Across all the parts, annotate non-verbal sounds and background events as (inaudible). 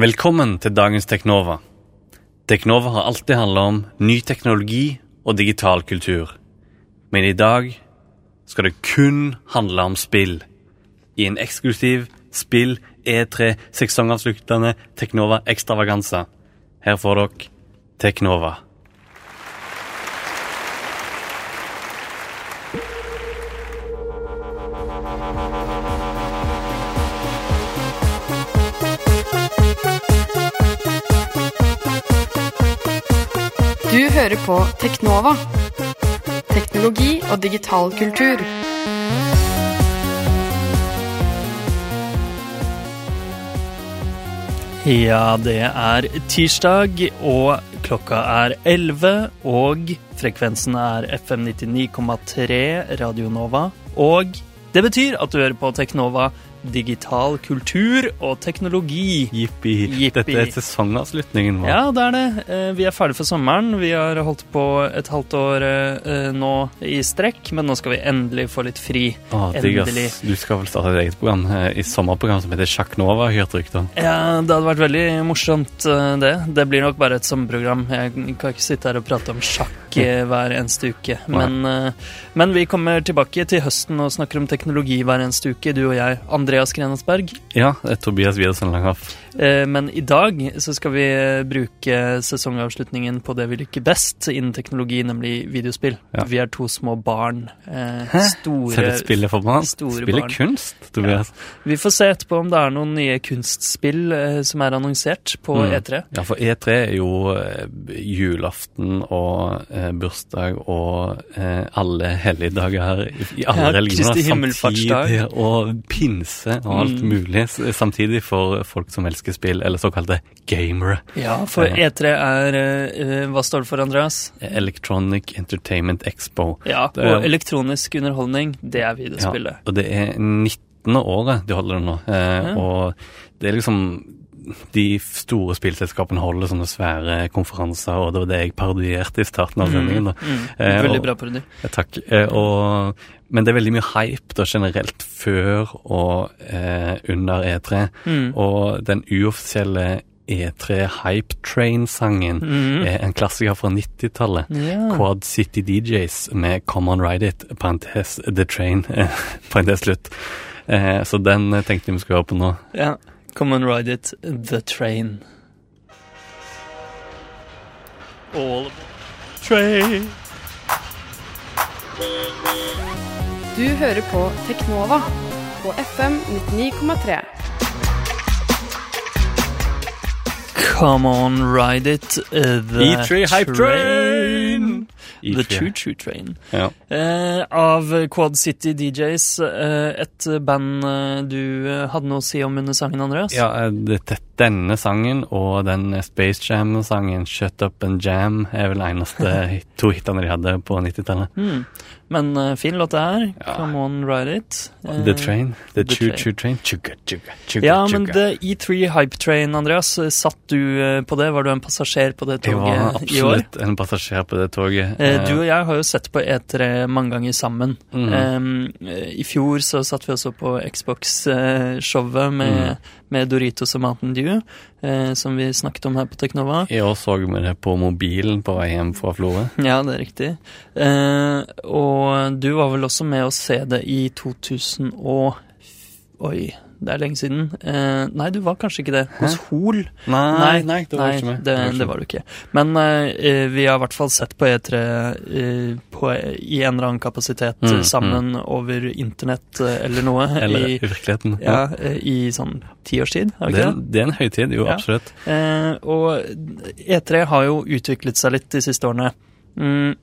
Velkommen til dagens Teknova. Teknova har alltid handla om ny teknologi og digital kultur. Men i dag skal det kun handle om spill. I en eksklusiv Spill E3 sesongavsluttende Teknova Ekstravaganza. Her får dere Teknova. Hører på Teknova. Teknologi og digital kultur. Ja, det er tirsdag, og klokka er 11, og frekvensen er FM 99,3 Radio Nova. Og det betyr at du hører på Teknova digital kultur og teknologi. Jippi. Jippi. Dette er sesongavslutningen vår. Ja, det er det. Eh, Vi er ferdig for sommeren. Vi har holdt på et halvt år eh, nå i strekk, men nå skal vi endelig få litt fri. Å, endelig. ass. Du skal vel starte et eget program eh, i sommerprogram som heter Sjakk Nova, hørte hørt rykter om. Ja, det hadde vært veldig morsomt, det. Det blir nok bare et sommerprogram. Jeg kan ikke sitte her og prate om sjakk eh, hver eneste uke. Men, eh, men vi kommer tilbake til høsten og snakker om teknologi hver eneste uke, du og jeg. Andreas Grenasberg. Ja, det er Tobias Widersen Langhoff. Eh, Men i dag så skal vi eh, bruke sesongavslutningen på det vi liker best innen teknologi, nemlig videospill. Ja. Vi er to små barn. eh? Store Ser du spillet for barn? Spiller barn. kunst, Tobias. Vi får se etterpå om det er noen nye kunstspill eh, som er annonsert på Mm. E3. Ja, for E3 er jo eh, julaften og eh, bursdag og alle helligdager i, i alle Ja, religioner samtidig, og pinse og alt Mm. mulig samtidig for folk som elsker spill, eller såkalte gamere. Ja, for E3 er eh, Hva står det for, Andreas? Electronic Entertainment Expo. Ja, er- og elektronisk underholdning, det er videospillet. og det er 19. året de holder det nå. Eh, Ja. Og det er liksom De store spillselskapene holder sånne svære konferanser, og det var det jeg parodierte i starten av sendingen. Mm, Mm, veldig og- bra parodi. Ja, Takk. Eh, og, men det er veldig mye hype da, generelt før og eh, under E3. Mm. Og den uoffisielle E3 Hype Train-sangen Mm. en klassiker fra 90-tallet. Yeah. Quad City DJs med Come On Ride It, parentes The Train, (laughs) parentes slutt. Eh, så den eh, tenkte jeg vi skulle høre på nå. ja. Come on ride it, the train. All train. Du hører på Teknova på FM 99,3. Come on, ride it, uh, the E3 Hype Train! The Choo-Choo Train. Ja. Eh, av Quad City DJs, eh, et band eh, du eh, hadde noe å si om under sangen, Andreas? Ja, det, denne sangen og den Space Jam-sangen Shut Up and Jam er vel eneste (laughs) to hitene de hadde på 90-tallet. Hmm. Men uh, fin låt det er. Ja. Come on, ride it. Uh, The Train. The, The Choo-Choo Train. Chugga, chugga, chugga, Ja, men. The E3 Hype Train, Andreas, eh, satt du eh, på det? Var du en passasjer på det toget i år? Jeg var absolutt en passasjer på det toget. Uh, Du og jeg har jo sett på E3 mange ganger sammen. Mm. Um, I fjor så satt vi også på Xbox-showet med, Mhm. Med Doritos og Mountain Dew, eh, som vi snakket om her på Teknova. I år så vi det på mobilen på vei hjem fra Florø. Ja, det er riktig. Eh, og du var vel også med å se det i 2000 og Oi, det er lenge siden. Eh, nei, du var kanskje ikke det. Hos Hol. Nei, nei, det var Nei, ikke det, det var du ikke. Men eh, vi har i hvert fall sett på E3 eh, på, i en eller annen kapasitet Mm, sammen sammen over internett eh, eller noe. Eller i, i virkeligheten. ja, eh, I sånn ti års tid, Det, ikke er- det? det er en høytid, jo, Ja. absolutt. Eh, og E3 har jo utviklet seg litt de siste årene. Mm,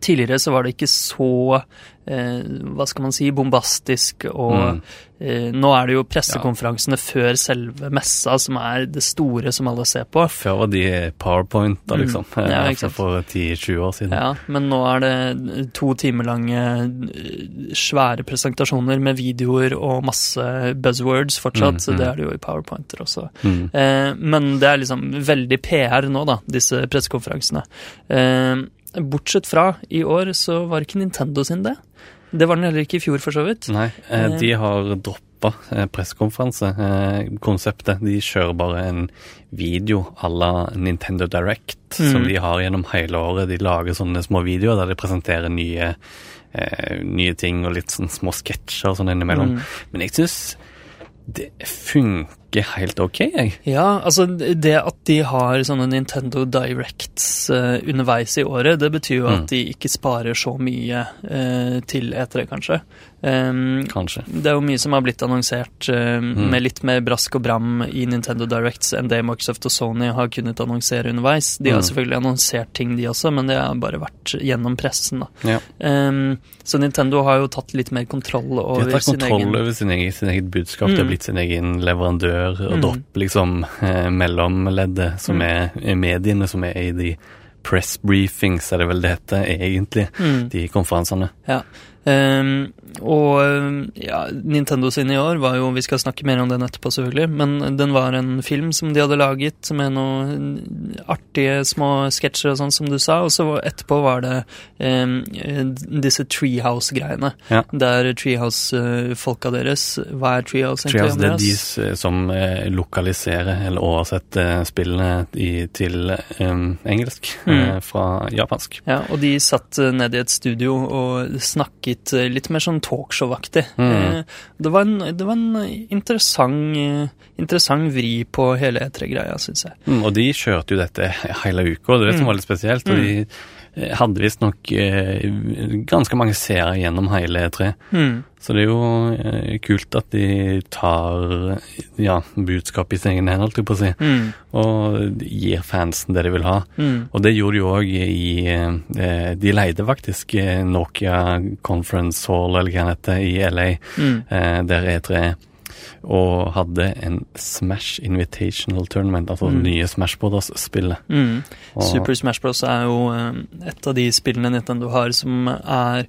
tidligere så var det ikke så hva skal man si, bombastisk, og Mm. eh, nå er det jo pressekonferansene før selve messa som er det store som alle ser på. Før var de powerpoint, liksom. Mm. liksom. Ja, Eh, ikke sant. For 10-20 år siden. Ja, men nå er det to timer lange eh, svære presentasjoner med videoer og masse buzzwords fortsatt. Mm, så mm. Det er det jo i powerpointer også. Mm. Eh, men det er liksom veldig PR nå, da, disse pressekonferansene. Eh, bortsett fra i år så var ikke Nintendo sin det. Det var den heller ikke i fjor, for så vidt. Nei, eh, Eh. de har droppa eh, pressekonferanse. Eh, konseptet. De kjører bare en video à la Nintendo Direct, Mm. som de har gjennom hele året. De lager sånne små videoer der de presenterer nye, nye ting og litt sånn små sketsjer og sånn innimellom. Mm. Men jeg syns det funker helt ok, jeg. Ja, altså det at de har sånne Nintendo Directs uh, underveis i året, det betyr jo Mm. at de ikke sparer så mye uh, til E3, kanskje. Um, Kanskje. det er jo mye som har blitt annonsert uh, Mm. med litt mer brask og bram i Nintendo Directs enn det Microsoft og Sony har kunnet annonsere underveis. De har Mm. selvfølgelig annonsert ting, de også, men det har bare vært gjennom pressen. da. Ja. Um, så Nintendo har jo tatt litt mer kontroll over tatt sin kontroll egen over sin egen, sin eget budskap. Det Mm. har blitt sin egen leverandør og Mm. droppe liksom eh, mellomleddet, som Mm. er, er mediene som er i de press briefings, er det vel det heter egentlig, Mm. de konferansene. Ja. Ehm, og ja, Nintendo sin i år var jo Vi skal snakke mer om den etterpå, selvfølgelig. Men den var en film som de hadde laget med noen artige små sketsjer og sånn, som du sa. Og så etterpå var det eh, disse Treehouse-greiene. Ja. Der Treehouse-folka deres Hva er Treehouse egentlig? Treehouse, det er de som eh, lokaliserer eller oversetter spillene i, til um, engelsk Mm. eh, fra japansk. Ja, og de satt ned nede i et studio og snakket eh, litt mer sånn talkshow-aktig. Mm. Eh, Det var en, det var en interessant, eh, interessant vri på hele E3-greia, syns jeg. Mm, og de kjørte jo dette (laughs) hele uka, og det Mm. var litt spesielt. Og de eh, hadde visstnok eh, ganske mange seere gjennom hele E3. Mm. Så det er jo eh, kult at de tar ja, budskapet i sin egen hånd, på å si, Mm. og gir fansen det de vil ha. Mm. Og det gjorde de òg i eh, De leide faktisk eh, Nokia Conference Hall, eller hva det heter, i LA, Mm. eh, der E3 er. Og hadde en Smash Invitational Tournament, altså Mm. nye Smash Brothers-spillet. Mm. Super Smash Bros. er jo eh, et av de spillene Nintendo har som er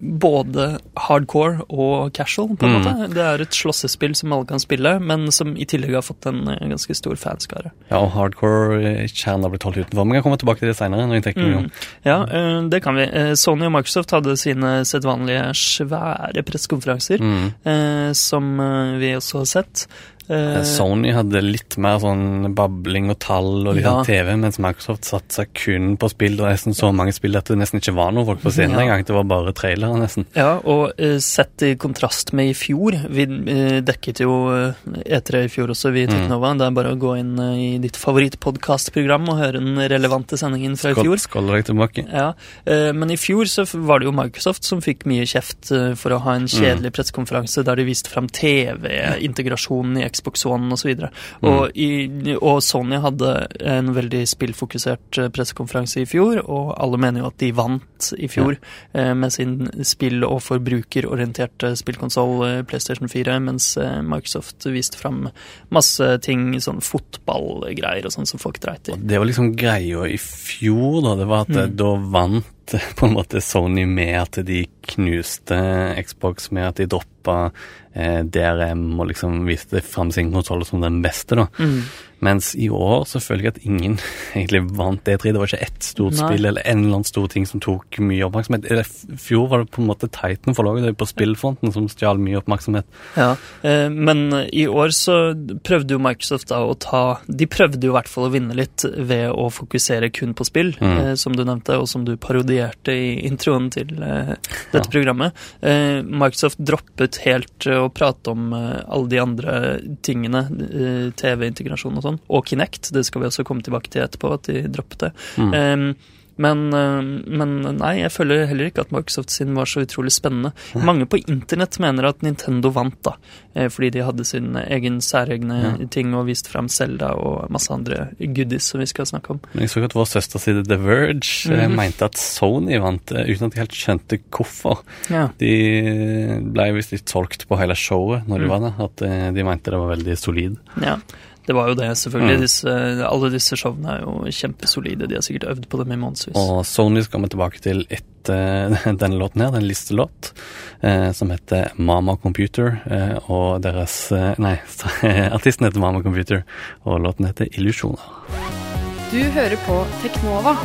både hardcore og casual, på en Mm. måte. Det er et slåssespill som alle kan spille, men som i tillegg har fått en eh, ganske stor fanskare. Ja, og hardcore-kjernen har blitt holdt utenfor. Men jeg kan komme tilbake til det seinere. Mm. Ja, eh, det kan vi. Eh, Sony og Microsoft hadde sine sedvanlige svære pressekonferanser, Mm. eh, som eh, vi også har sett. Eh, Sony hadde litt mer sånn babling og tall og litt Ja. TV, mens Microsoft satsa kun på spill. Det var nesten så mange spill at det nesten ikke var noen folk på scenen Ja. engang. Det var bare trailere, nesten. Ja, og uh, sett i kontrast med i fjor Vi uh, dekket jo eh, E3 i fjor også, vi i Mm. Det er bare å gå inn uh, i ditt favorittpodkastprogram og høre den relevante sendingen fra i fjor. skål deg tilbake. Ja, eh, Men i fjor så var det jo Microsoft som fikk mye kjeft eh, for å ha en kjedelig pressekonferanse der de viste fram TV-integrasjonen i Xbox One osv. Og, i- og Sony hadde en veldig spillfokusert eh, pressekonferanse i fjor, og alle mener jo at de vant i fjor eh, med sin spill- og forbrukerorienterte spillkonsoll eh, PlayStation 4, mens Microsoft viste fram masse ting, sånn fotballgreier og sånn som folk dreit i. Det var liksom greia i fjor, da. Det var at Mm. da vant på en måte Sony med at de knuste Xbox, med at de droppa eh, DRM og liksom viste fram sin kontroll som den beste, da. Mm. Mens i år så føler jeg at ingen (laughs) egentlig vant D3. Det var ikke ett stort Nei. spill eller en eller annen stor ting som tok mye oppmerksomhet. I fjor var det på en måte Titan-forlaget på spillfronten som stjal mye oppmerksomhet. Ja, eh, men i år så prøvde jo Microsoft da å ta De prøvde jo i hvert fall å vinne litt ved å fokusere kun på spill, Mm. eh, som du nevnte, og som du parodierte i introen til eh, dette Ja. programmet. Eh, Microsoft droppet helt eh, å prate om eh, alle de andre tingene, eh, TV-integrasjon og sånn, og Kinect. Det skal vi også komme tilbake til etterpå, at de droppet det. Mm. Um, men, eh, men nei, jeg føler heller ikke at Microsoft sin var så utrolig spennende. Mange på internett mener at Nintendo vant, da, eh, fordi de hadde sin egen særegne Ja. ting og viste frem Zelda og masse andre goodies som vi skal snakke om. Men jeg så at vår søsterside The Verge mm -hmm. mente at Sony vant, eh, uten at de helt skjønte hvorfor. Ja. De ble visst litt solgt på hele showet når de Mm. var der, at eh, de mente det var veldig solid. ja. Det var jo det, selvfølgelig. Mm. Disse, alle disse showene er jo kjempesolide. De har sikkert øvd på dem i månedsvis. Og Sony skal vi tilbake til etter (laughs) denne låten her, det er en listelåt eh, som heter Mama Computer, eh, og deres eh, Nei, (laughs) artisten heter Mama Computer, og låten heter Illusjoner. Du hører på Teknova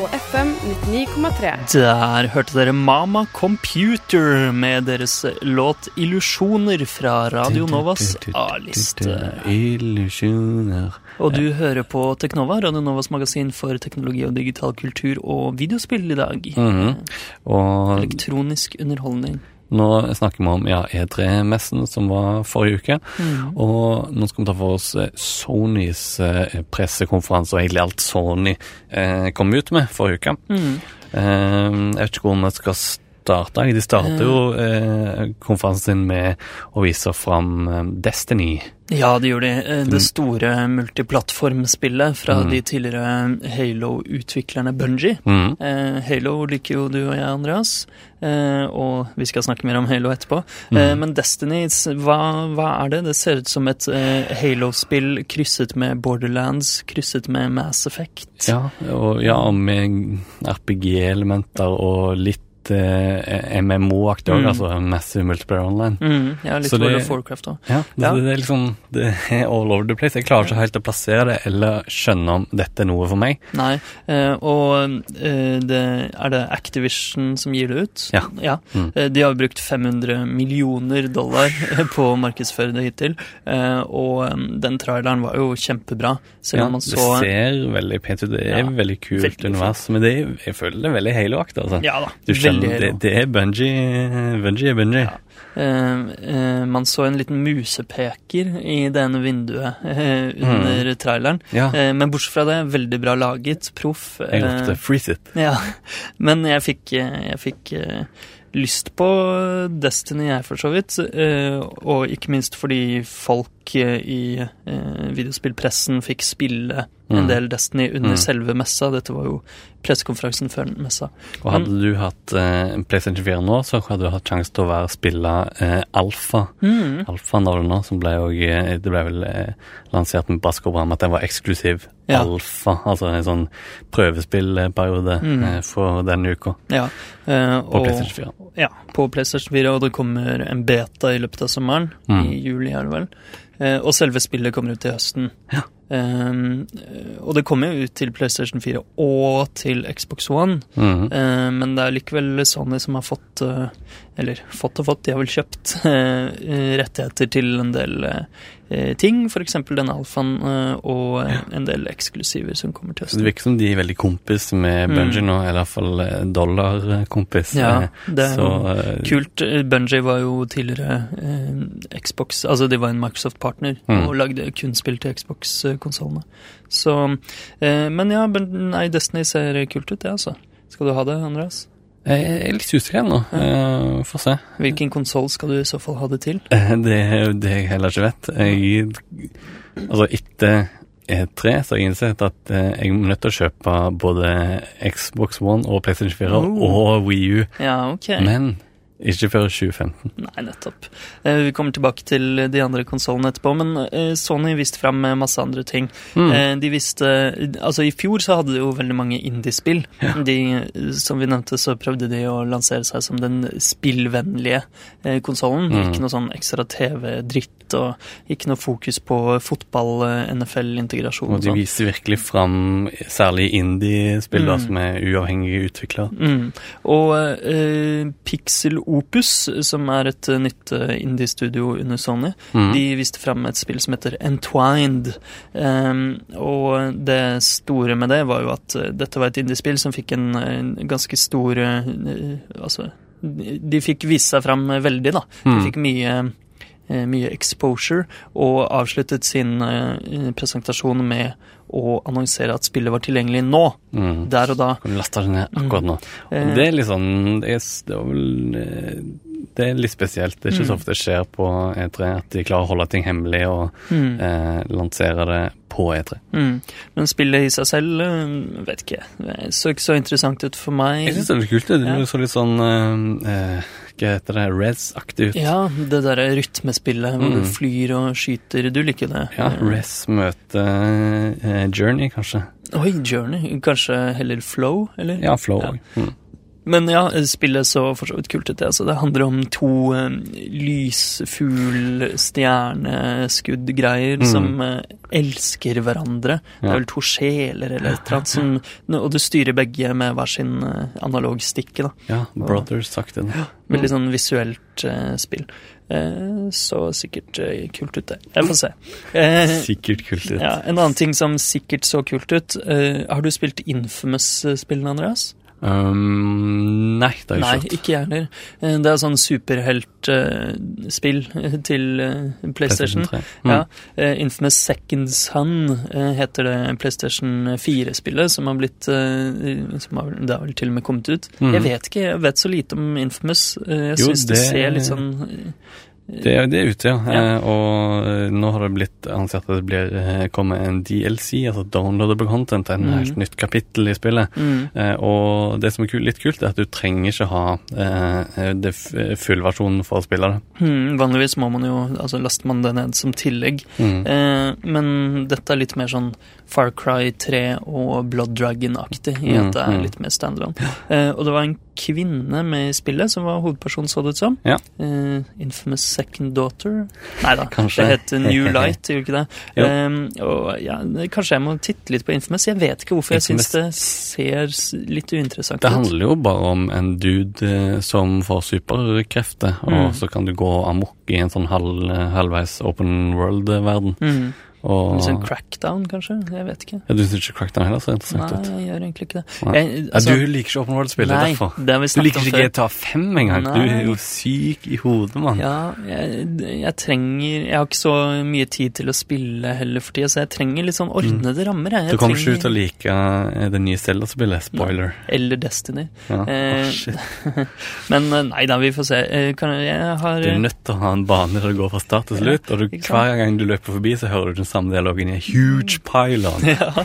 på FM 99,3. Der hørte dere Mama Computer med deres låt 'Illusjoner' fra Radio Novas A-liste. Illusjoner. Og du hører på Teknova, Radio Novas magasin for teknologi og digital kultur og videospill i dag. Mhm. Og Elektronisk underholdning. Nå snakker vi om ja, E3-messen som var forrige uke. Mm. Og nå skal vi ta for oss eh, Sonys eh, pressekonferanse, og egentlig alt Sony eh, kom ut med forrige uke. Mm. Eh, jeg vet ikke hvor vi skal starte. De starter jo eh, konferansen sin med å vise fram eh, Destiny. Ja, det gjorde de. Eh, Det store multiplattformspillet fra Mm. de tidligere Halo-utviklerne Bungie. Mm. Eh, Halo liker jo du og jeg, Andreas, eh, og vi skal snakke mer om Halo etterpå. Mm. Eh, men Destiny, hva, hva er det? Det ser ut som et eh, Halo-spill krysset med Borderlands, krysset med Mass Effect. Ja, og, ja, med RPG-elementer og litt eh, MMO-aktig òg, Mm. altså Massive Multiplayer Online. Mm, ja, litt Så det- World of Warcraft òg. Ja, det, Ja. det er liksom Det er all over the place. Jeg klarer ikke helt å plassere det eller skjønne om dette er noe for meg. Nei, eh, og eh, det, er det Activision som gir det ut? Ja. Mm. Eh, De har brukt 500 millioner dollar (laughs) på å markedsføre det hittil, eh, og den traileren var jo kjempebra. Selv Ja, om man det ser veldig pent ut. Det er Ja, veldig kult veldig univers. Men det, jeg føler det er veldig Halo-aktig. Altså. Ja da, Du skjønner, det, det er Bungie Bungie er Bungie. Ja. Eh, eh, man så en liten musepeker i det ene vinduet (laughs) eh, under traileren. Ja, men bortsett fra det, veldig bra laget, proff. jeg ropte 'freeze it'. Ja, men jeg fikk, jeg fikk lyst på Destiny, jeg for så vidt. Og ikke minst fordi folk i videospillpressen fikk spille en Mm. del Destiny under Mm. selve messa. Dette var jo pressekonferansen før messa. Og hadde du hatt eh, PlayStation 4 nå, så hadde du hatt sjanse til å være spille eh, Alfa. Mm. Alfa nå, som ble jo eh, Det ble vel eh, lansert med brask og bram at den var eksklusiv Ja. alfa. Altså en sånn prøvespillperiode Mm. eh, for denne uka Ja. eh, på PlayStation 4. Ja, på PlayStation 4, og det kommer en beta i løpet av sommeren. Mm. I juli, er det vel. Eh, og selve spillet kommer ut til høsten. Ja. Eh, og det kommer jo ut til PlayStation 4 og til Xbox One, Mhm. eh, men det er likevel Sony som har fått uh, Eller fått og fått, de har vel kjøpt uh, rettigheter til en del uh, ting, f.eks. den alfaen, og ja. en del eksklusiver som kommer til høsten. det virker som de er veldig kompis med Mm. Bungie nå, eller i hvert fall eh, dollarkompis. Ja, det er så Kult. Bungie var jo tidligere Xbox Altså, de var en Microsoft-partner Mm. og lagde kun spill til Xbox-konsollene. Så eh, Men ja, nei, Destiny ser kult ut, det, altså. Skal du ha det, Andreas? Jeg er litt usikker ennå. Ja. Får se. Hvilken konsoll skal du i så fall ha det til? Eh, (laughs) Det er det jeg heller ikke vet. Jeg, altså, etter E3 så har jeg innsett at eh, jeg er nødt til å kjøpe både Xbox One og PlayStation 4 Oh. og Wii U, Ja, ok. men ikke før 2015. Nei, nettopp. Eh, vi kommer tilbake til de andre konsollene etterpå, men eh, Sony viste fram eh, masse andre ting. Mm. Eh, de visste Altså, i fjor så hadde de jo veldig mange indiespill. De, eh, som vi nevnte, så prøvde de å lansere seg som den spillvennlige konsollen. Mm. Ikke noe sånn ekstra TV-dritt, og ikke noe fokus på fotball, NFL-integrasjon Og og de sånn. viser virkelig fram særlig indie-spill Mm. som er uavhengige utviklere. Mm. Og eh, Pixel Opus, som er et eh, nytt eh, indie-studio under Sony, Mm. de viste frem et spill som heter Entwined. Um, og det store med det var jo at eh, dette var et indie-spill som fikk en, en ganske stor uh, Altså, de fikk vise seg fram veldig, da. De Mm. fikk mye mye exposure, og avsluttet sin presentasjon med å annonsere at spillet var tilgjengelig nå, Mm. der og da. Kan du laste det ned akkurat nå? Mm. Det er litt sånn det er vel eh, Det er litt spesielt. Det er ikke så Mm. ofte det skjer på E3 at de klarer å holde ting hemmelig og mm. eh, lansere det på E3. Mm. Men spillet i seg selv, øh, vet ikke. Det så ikke så interessant ut for meg. Jeg syns det litt kult. Det Ja. Så litt sånn eh, eh, Hva heter det? Res-aktig ut. Ja, det derre rytmespillet hvor du Mm. flyr og skyter. Du liker det? Ja, Res møter eh, Journey, kanskje. Oi, Journey. Kanskje heller Flow, eller? Ja, Flow Ja. Men ja, spillet så for så vidt kult ut, det. Altså, det handler om to eh, lysfugl-stjerneskudd-greier Mm. som eh, elsker hverandre. Det er vel to sjeler eller et eller annet. Som, og du styrer begge med hver sin eh, analogstikke. da. Ja, Brothers sagt det. Veldig sånn visuelt eh, spill. Eh, så sikkert eh, kult ut, det. Jeg får se. Eh, Sikkert kult ut. ja, en annen ting som sikkert så kult ut. har du spilt Infamous-spillene, Andreas? Um, nei, det har jeg ikke ikke jeg heller. Eh, Det er sånn superheltspill til uh, PlayStation. 3. Mm. Ja, uh, Infamous Second Son eh, heter det PlayStation 4-spillet, som har blitt eh, som har, Det har vel til og med kommet ut. Mm. Jeg vet ikke, jeg vet så lite om Infamous. Eh, Jeg syns det, det- ser litt sånn eh, Det, det er ute, ja. Ja. Eh, og eh, nå har det blitt ansett at det blir kommet kommer en DLC, altså downloadable content, en mm. helt nytt kapittel i spillet. mm, Eh, og det som er litt kult, er at du trenger ikke ha eh, det f- fullversjonen for å spille det. hmm, Vanligvis må man jo altså laster man det ned som tillegg. Mm. Eh, men dette er litt mer sånn Far Cry 3 og Blood Dragon-aktig, i Mm, at det er mm. litt mer standalone. Eh, og det var en kvinne med i spillet som var hovedpersonen, så det ut som. Ja. Uh, Infamous Second Daughter? Nei da, det het New (laughs) Light, gjorde ikke det? Eh, og ja, kanskje jeg må titte litt på Infamous. Jeg vet ikke hvorfor jeg syns det ser litt uinteressant ut. Det handler jo bare om en dude eh, som får superkrefter, Mm. og så kan du gå amok i en sånn halv, halvveis open world-verden. Mm. Og Litt sånn crackdown, kanskje? Jeg vet ikke. ja, Du syns ikke Crackdown heller så interessant Nei, ut? jeg gjør egentlig ikke det. Jeg, altså, Ja, du liker ikke open world-spill, det er nei, derfor. det har vi Du liker ikke. GTA 5 engang. Du er jo syk i hodet, mann. Ja, jeg, jeg trenger Jeg har ikke så mye tid til å spille heller for tida, så jeg trenger litt sånn ordnede rammer. Jeg. Du kommer kommer ikke ut til å like eh, det nye Zelda-spillet. Spoiler. Eller Destiny. Ja. Eh, oh, shit. (laughs) Men eh, nei da, vi får se. Eh, Kan har Du er nødt til å ha en bane der du går fra start til slutt, og du, hver gang du løper forbi, så hører du den samme dialogen i en huge pylon. (laughs) ja,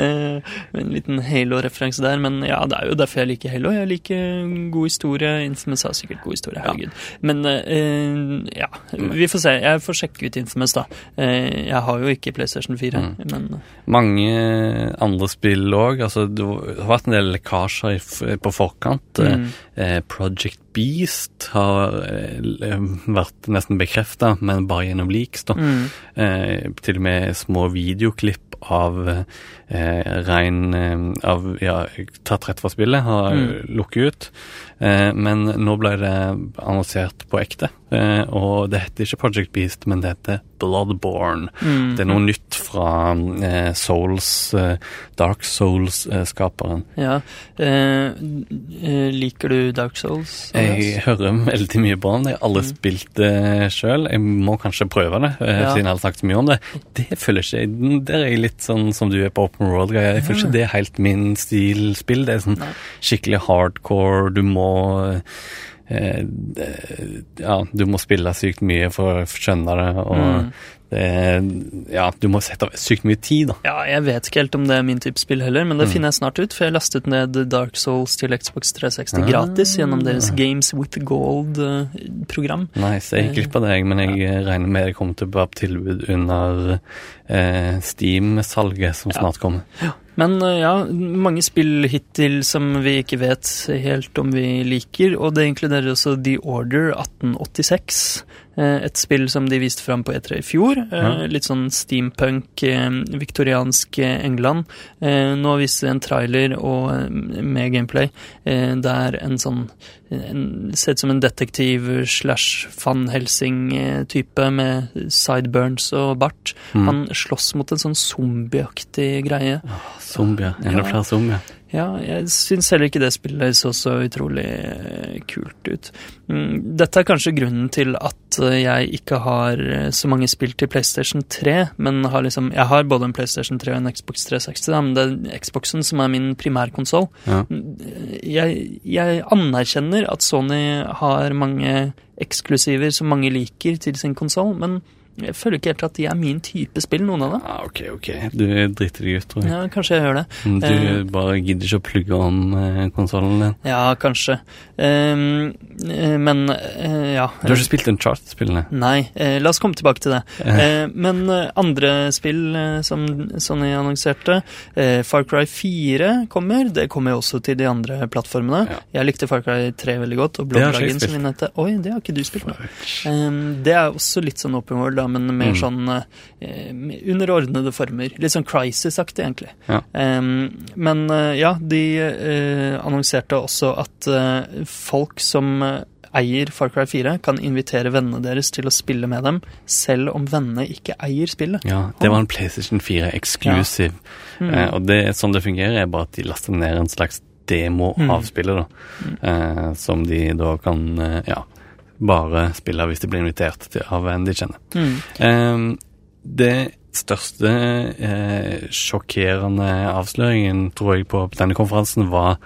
eh, En liten Halo-referanse der, men ja, det er jo derfor jeg liker Halo. Jeg liker god historie. Infamous har sikkert god historie, herregud. Men uh, ja, vi får se. Jeg får sjekke ut Infamous, da. Eh, jeg har jo ikke PlayStation 4, Mm. men Mange andre spill òg. Altså, det har vært en del lekkasjer på forkant. Mm. Project Beast har eh, vært nesten bekrefta, men bare gjennom leaks. da. Mm. Eh, til og med små videoklipp av eh, rein eh, av, ja, Tatt rett fra spillet har Mm. lukket ut. Eh, men nå ble det annonsert på ekte. Eh, og det heter ikke Project Beast, men det heter Bloodborne. Mm. Det er noe nytt fra eh, Souls, eh, Dark Souls-skaperen. Ja. Liker du Dark Souls? Jeg hører veldig mye på den. Jeg har aldri Mm. spilt det sjøl. Jeg må kanskje prøve det, Ja. siden jeg har snakket så mye om det. Det føler ikke jeg Der er jeg litt sånn som du er på Open World-greia. Jeg føler ikke det er helt min stil spill. Det er sånn skikkelig hardcore. Du må Ja, du må spille sykt mye for å skjønne det, og Mm. Det Ja, du må sette av sykt mye tid, da. Ja, jeg vet ikke helt om det er min type spill heller, men det Mm. finner jeg snart ut, for jeg lastet ned Dark Souls til Xbox 360 Ah. gratis gjennom deres Games with Gold-program. Nice. Jeg gikk glipp av det, men jeg ja. regner med det kommer til å være tilbud under eh, Steam-salget som Ja. snart kommer. Men eh, ja, mange spill hittil som vi ikke vet helt om vi liker, og det inkluderer også The Order 1886. eh, Et spill som de viste fram på E3 i fjor. eh, Ja. Litt sånn steampunk, eh, viktoriansk England. Nå viste en trailer og, med gameplay der en sånn en, Ser ut som en detektiv slash Van Helsing-type med sideburns og bart. Mm. Han slåss mot en sånn zombieaktig greie. Zombie, Enda flere zombier. Ja, jeg syns heller ikke det spillet så så utrolig eh, kult ut. Mm, Dette er kanskje grunnen til at eh, jeg ikke har eh, så mange spill til PlayStation 3, men har liksom Jeg har både en PlayStation 3 og en Xbox 360, da, men det er Xboxen som er min primærkonsoll. Ja. Jeg, jeg anerkjenner at Sony har mange eksklusiver som mange liker til sin konsoll, men jeg føler ikke helt at de er min type spill, noen av dem. Ja, ok, ok. Du driter deg ut, tror jeg. Ja, kanskje jeg gjør det. Du uh, bare gidder ikke å plugge om eh, konsollen din. Ja, kanskje. Eh, men ja. Du har ikke spilt en Chart-spillene? Nei, la oss komme tilbake til det. Men andre spill som Sony annonserte, Far Cry 4 kommer. Det kommer jo også til de andre plattformene. Ja. Jeg likte Far Cry 3 veldig godt, og Blå Dragon som vi nevnte. Oi, det har ikke du spilt. nå. Ehm, det er også litt sånn open world, da, men mer Mm. sånn eh, underordnede former. Litt sånn Crisis-aktig, egentlig. Ja. Um, men eh, ja, de eh, annonserte også at eh, folk som eier Far Cry 4, kan invitere vennene deres til å spille med dem, selv om vennene ikke eier spillet. Ja, det var en PlayStation 4 eksklusiv. Mm. Eh, og det, sånn det fungerer, er bare at de laster ned en slags demo Mm. av spillet, da. Eh, som de da kan ja, bare spille hvis de blir invitert til, av en de kjenner. Mm. Eh, det største eh, sjokkerende avsløringen, tror jeg, på denne konferansen var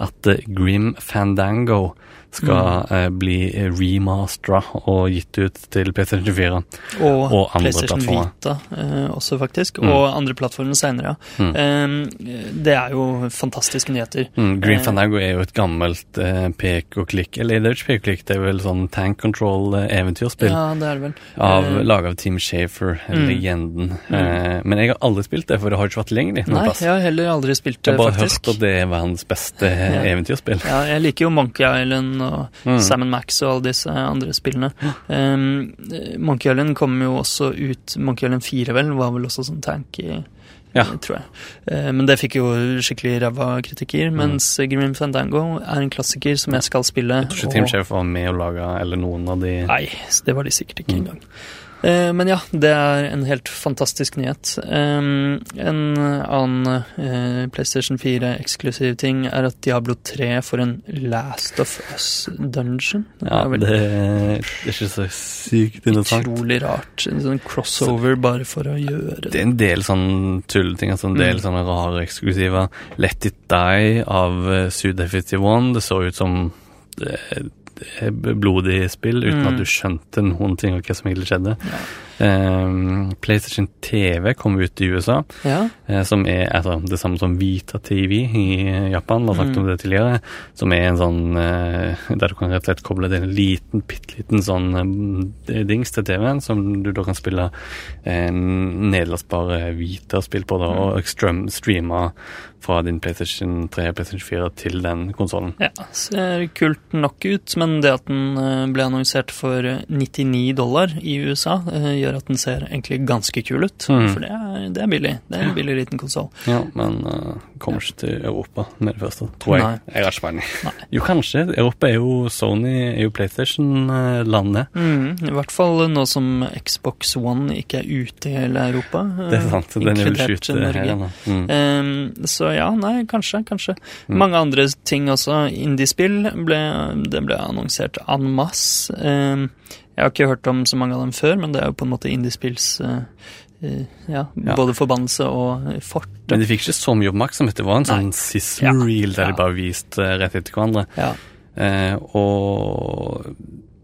at eh, Grim Fandango skal Mm. eh, bli remastera og gitt ut til PlayStation 24. Og, Og andre PlayStation plattformer. Vita eh, også, faktisk. Mm. Og andre plattformer seinere, ja. Mm. Ehm, det er jo fantastiske nyheter. Mm, Green Eh. Fandango er jo et gammelt eh, pek og klikk Eller det er ikke pek og klikk, det er vel sånn tank control-eventyrspill. Ja, det er det vel. Av, Eh, Laga av Team Shafer, Mm. legenden. Eh, men jeg har aldri spilt det, for det har ikke vært tilgjengelig noen Nei, plass. jeg har heller aldri spilt Jeg det, har bare faktisk. hørt at det er verdens beste (laughs) eventyrspill. Ja, jeg liker jo Monkey Island og Mm. Sam Max og alle disse andre spillene. Um, Monkey Island kom jo også ut Monkey Island 4, vel, var vel også sånn tank i Ja. tror jeg. Eh, men det fikk jo skikkelig ræva kritikker. Mm. Mens Grim Fandango er en klassiker som jeg skal spille. Jeg tror ikke Team Chef var med og laga eller noen av de Nei, det var de sikkert ikke Mm. engang. Eh, men ja, det er en helt fantastisk nyhet. En annen eh, PlayStation 4-eksklusiv ting er at Diablo 3 får en Last of Us-dungeon. Ja, det er ikke så sykt interessant. utrolig rart. En sånn crossover bare for å gjøre Det det. er en del sånn tulleting, altså en del Mm. sånne rare eksklusiver. Let It Die av uh, Suda51. Det så ut som det, blodig spill, uten Mm. at du skjønte noen ting av hva som egentlig skjedde. Ja. Um, PlayStation TV kom ut i USA, Ja, uh, som er altså, det samme som Vita TV i Japan, vi har snakket om det tidligere, som er en sånn uh, der du kan rett og slett koble til en liten, bitte liten sånn uh, dings til TV-en, som du da kan spille eh, nedlastbare Vita-spill på, da, og strøm, streame fra din PlayStation 3 og PlayStation 4 til den konsollen. ja, ser kult nok ut, men det at den eh, ble annonsert for eh, 99 dollar i USA, eh, gjør at den ser egentlig ganske kul ut. Mm. For det er, det er billig. Det er en billig liten konsoll. Ja, men uh, kommer ikke til Europa med det første, tror jeg. Nei. Jeg har ikke peiling. Jo, kanskje. Europa er jo Sony, er jo PlayStation-landet. Mm, I hvert fall nå som Xbox One ikke er ute i hele Europa. (laughs) Det er sant. Den er vel ikke ute her ennå. Mm. Um, så ja, nei, kanskje, kanskje. Mm. Mange andre ting også. Indiespill ble, det ble annonsert en masse. Um, jeg har ikke hørt om så mange av dem før, men det er jo på en måte indiespills eh, ja, Ja. både forbannelse og eh, fort. Men de fikk ikke så mye oppmerksomhet. Det var en sånn sizzle-reel der Ja. de bare viste eh, rett etter hverandre. Ja. Eh, og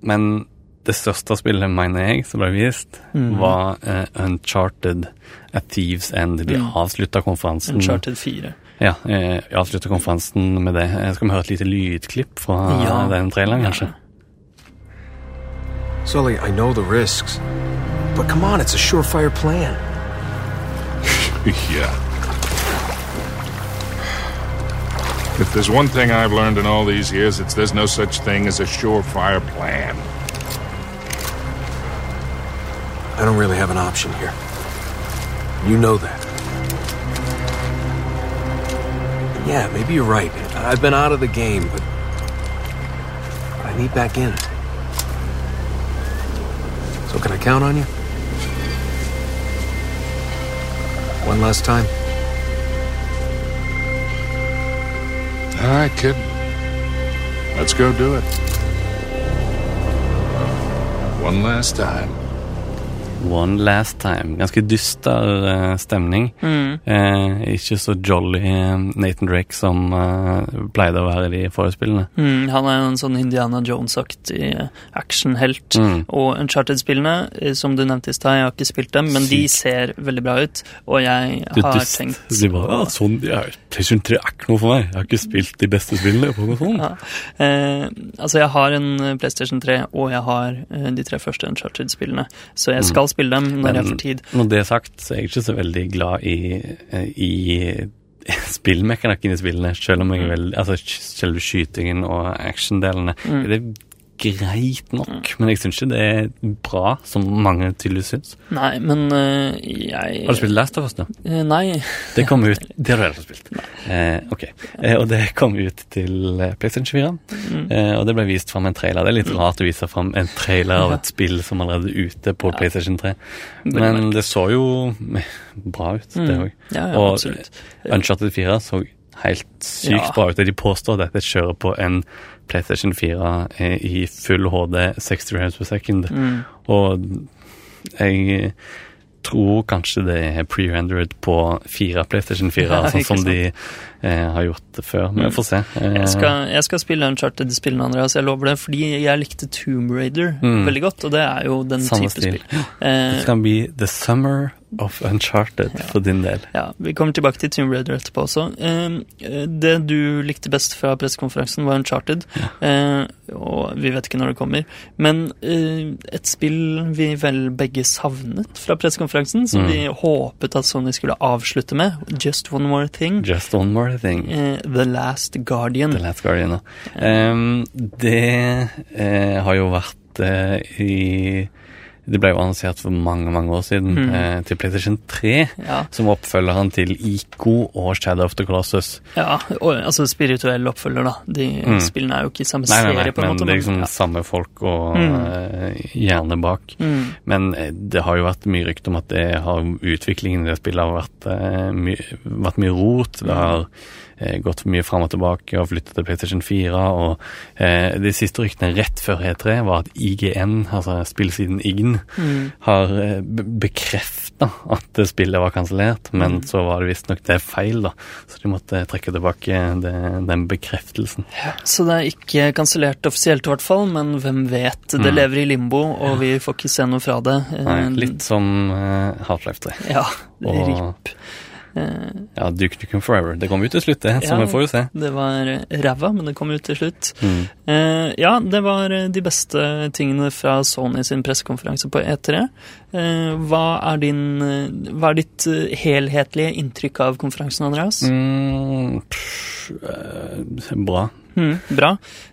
Men det største spillet, mener jeg, som ble vist, mm. var eh, Uncharted At Thieves End. De Mm. avslutta konferansen Uncharted 4. Ja, eh, avslutta konferansen med det. Eh, Skal vi høre et lite lydklipp fra Ja. den traileren, kanskje? Sully, I know the risks. But come on, it's a surefire plan. (laughs) yeah. If there's one thing I've learned in all these years, it's there's no such thing as a surefire plan. I don't really have an option here. You know that. And yeah, maybe you're right. I've been out of the game, but I need back in. So can I count on you? One last time. All right, kid. Let's go do it. One last time. One Last Time. Ganske dyster uh, stemning. Eh, ikke så jolly eh, Nathan Drake som uh, pleide å være i de forespillene. Mm, han er en sånn Indiana Jones-aktig actionhelt. Mm. Og Uncharted-spillene, som du nevnte i stad, jeg har ikke spilt dem, men de ser veldig bra ut. Og jeg har dyst, tenkt De bare, ja, sånn, er, PlayStation 3 er ikke noe for meg. Jeg har ikke spilt de beste spillene på noe sånt. Ja. Altså, jeg har en PlayStation 3, og jeg har de tre første Uncharted-spillene, så jeg skal spille dem når jeg får tid. når det er sagt, så er jeg ikke så veldig glad i, i (laughs) spillmekanikken i spillene, selv om jeg er veldig Altså selve skytingen og actiondelene. Mm. Det er greit nok, men jeg syns ikke det er bra, som mange tydeligvis syns. Nei, men uh, jeg Har du spilt Last of Us, da? Uh, Nei. (laughs) Det kom ut Det har du heller spilt. Uh, ok. Eh, og det kom ut til eh, PlayStation 24. Mm. Eh, og det ble vist fram en trailer. Det er litt rart å vise fram en trailer av et (laughs) spill som allerede er ute på PlayStation 3. Men det så jo bra ut, det òg. Mm. Ja, ja, og absolutt. Uncharted 4 så helt sykt Ja. bra ut. De påstår at dette kjører på en PlayStation 4 eh, i full HD 60 frames per second. Mm. Og jeg tror kanskje det er pre-rendered på fire PlayStation 4, Ja, sånn som som de eh, har gjort før. Men vi får se. Eh, Jeg skal, jeg skal spille Uncharted-spillene, Andreas. Jeg lover det. Fordi jeg likte Tomb Raider Mm. veldig godt, og det er jo den Samme type stil. spill. Eh, Det skal bli The Summer of Uncharted for din del. ja, Vi kommer tilbake til Tomb Raider etterpå også. Eh, det du likte best fra pressekonferansen, var Uncharted. Eh, og vi vet ikke når det kommer. Men eh, et spill vi vel begge savnet fra pressekonferansen, som Mm. vi håpet at Sony skulle avslutte med, Just One More Thing, Just one more thing. eh, The Last Guardian. The Last Guardian. ja. Ehm, det har jo vært i Det ble jo annonsert for mange mange år siden Mm. eh, til PlayStation 3, Ja. som oppfølgeren til ICO og Shadow of the Colossus. Ja, og, altså spirituell oppfølger, da. De Mm. spillene er jo ikke i samme Nei, nei, nei, serie, på en men det er liksom ja. samme folk og Mm. uh, hjerne bak. Mm. Men eh, det har jo vært mye rykte om at det har, utviklingen i det spillet har vært, uh, mye, vært mye rot. Det har eh, gått mye fram og tilbake og flyttet til PlayStation 4. Og eh, de siste ryktene rett før E3 var at IGN, altså spillsiden IGN, Mm. har eh, bekrefta at spillet var kansellert, men Mm. så var det visstnok det feil, da. Så de måtte trekke tilbake det, den bekreftelsen. Så det er ikke kansellert offisielt, i hvert fall, men hvem vet? Det Mm. lever i limbo, og vi får ikke se noe fra det. Eh, Nei, litt som eh, Half-Life 3. Ja, Og RIP. Eh, ja, Duke Nukem Forever. Det kom jo til slutt, det, så Ja. vi får jo se. det var eh, ræva, men det kom ut til slutt. Mm. Eh, ja, det var eh, de beste tingene fra Sony sin pressekonferanse på E3. Eh, hva, er din, eh, hva er ditt eh, helhetlige inntrykk av konferansen, Andreas? Mm, pff, eh, bra. Mm, bra.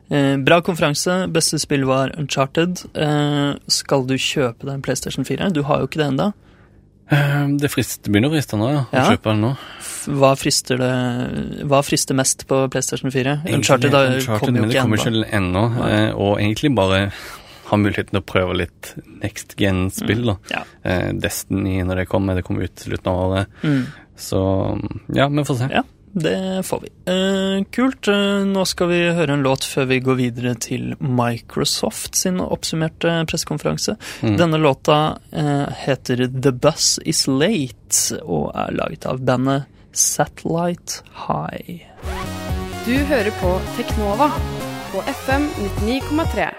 Eh, bra konferanse. Beste spill var Uncharted. Eh, skal du kjøpe deg en PlayStation 4? Du har jo ikke det ennå. Eh, Det frister, begynner å friste nå, ja. Ja. kjøpe den nå. Hva frister det Hva frister mest på PlayStation 4? Uncharted, da, Uncharted, kommer jo men det kommer ikke ennå. Eh, Og egentlig bare ha muligheten til å prøve litt next gen-spill. da. Ja. Eh, Destiny når det kommer, det kommer ut slutten av året. Mm, Så ja, vi får se. Ja. Det får vi. Eh, kult. Eh, nå skal vi høre en låt før vi går videre til Microsoft sin oppsummerte pressekonferanse. Mm. Denne låta eh, heter The Bus Is Late og er laget av bandet Satellite High. Du hører på Teknova på FM 99,3.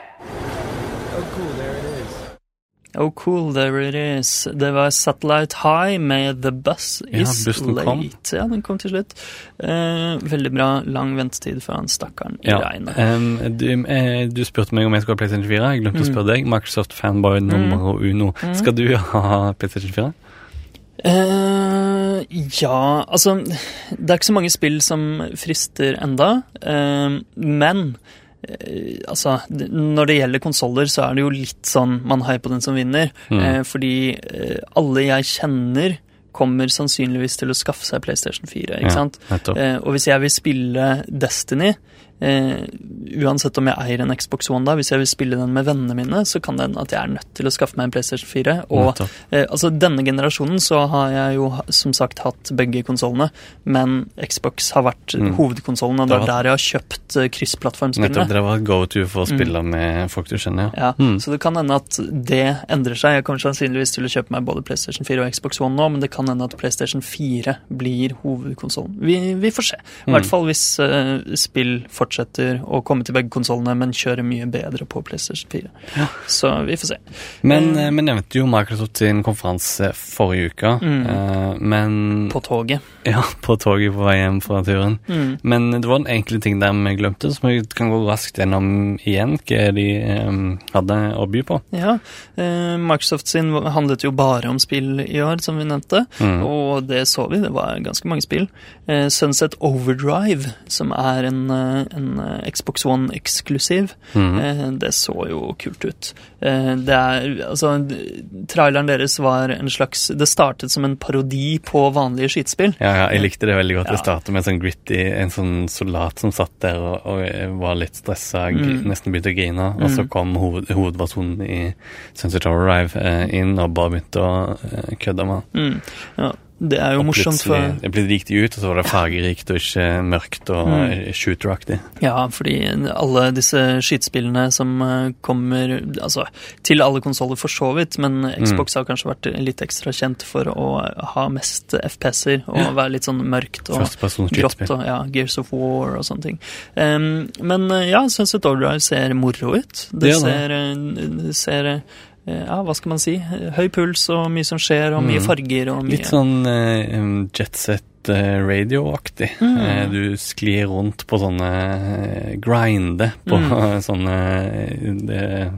Oh cool, there it is. Det var Satellite High med The Bus Ja, Is bussen Late. kom. Ja, den kom til slutt. Eh, veldig bra. Lang ventetid for han stakkaren i Ja. regnet. Um, du, eh, du spurte meg om jeg skulle ha PlayStation 4. Jeg glemte å Mm. spørre deg. Microsoft fanboy nummer uno. Skal du (laughs) ha PlayStation 4? Uh, ja, altså Det er ikke så mange spill som frister enda, uh, men eh, altså, når det gjelder konsoller, så er det jo litt sånn man heier på den som vinner. Mm. Eh, fordi eh, alle jeg kjenner, kommer sannsynligvis til å skaffe seg PlayStation 4. ikke Ja, sant? Eh, og hvis jeg vil spille Destiny, eh, uansett om jeg eier en Xbox One da, hvis jeg vil spille den med vennene mine, så kan det hende at jeg er nødt til å skaffe meg en PlayStation 4. Og eh, altså denne generasjonen så har jeg jo som sagt hatt begge konsollene, men Xbox har vært Mm. hovedkonsollen, og det er var- der jeg har kjøpt kryssplattformspillene Nettopp, det var go to for å spille med folk du kjenner, ja. Ja, Mm. Så det kan hende at det endrer seg. Jeg kommer sannsynligvis til å kjøpe meg både PlayStation 4 og Xbox One nå, men det kan hende at PlayStation 4 blir hovedkonsollen. Vi, vi får se. I Mm. hvert fall hvis spill fortsetter å komme til begge konsollene, men kjører mye bedre på PlayStation 4. Så vi får se. Men Eh, eh, vi nevnte jo Microsoft sin konferanse forrige uke, Mm. uh, men På toget. Ja, (laughs) på toget på vei hjem fra turen. Mm. Men det var en enkel ting der vi glemte, som vi kan gå raskt gjennom igjen. Hva de um, hadde å by på. Ja, uh, Microsoft sin handlet jo bare om spill i år, som vi nevnte. Mm. Og det så vi, det var ganske mange spill. Uh, Sunset Overdrive, som er en, en eh, Xbox One-eksklusiv, Mm. eh, det så jo kult ut. Eh, det er, altså, traileren deres var en slags Det startet som en parodi på vanlige skytespill. Ja, ja, jeg likte det veldig godt. Det startet med en sånn gritty, en sånn soldat som satt der og, og var litt stressa, Mm. nesten begynte å grine. Og så Mm. kom hoved, hovedpersonen i Sunset Overdrive Rive inn og bare begynte å kødde med han. Mm. Ja, det er jo morsomt for det ble de ut, og så var det fargerikt og ikke mørkt og Mm. mm. shooteraktig. Ja, fordi alle disse skytespillene som eh, kommer altså, til alle konsoller for så vidt, men Mm. Xbox har kanskje vært litt ekstra kjent for å ha mest FPS-er og være litt sånn mørkt og grått og ja, Gears of War og sånne ting. Um, men eh, ja, Sunset Overdrive ser moro ut. Det Det gjør ser, eh, ser ja, hva skal man si? Høy puls og mye som skjer, og mye Mm. farger og mye Litt sånn uh, jetset eh, radio-aktig. Mm. Eh, du sklir rundt på sånne eh, grinder på Mm. (laughs) sånne eh,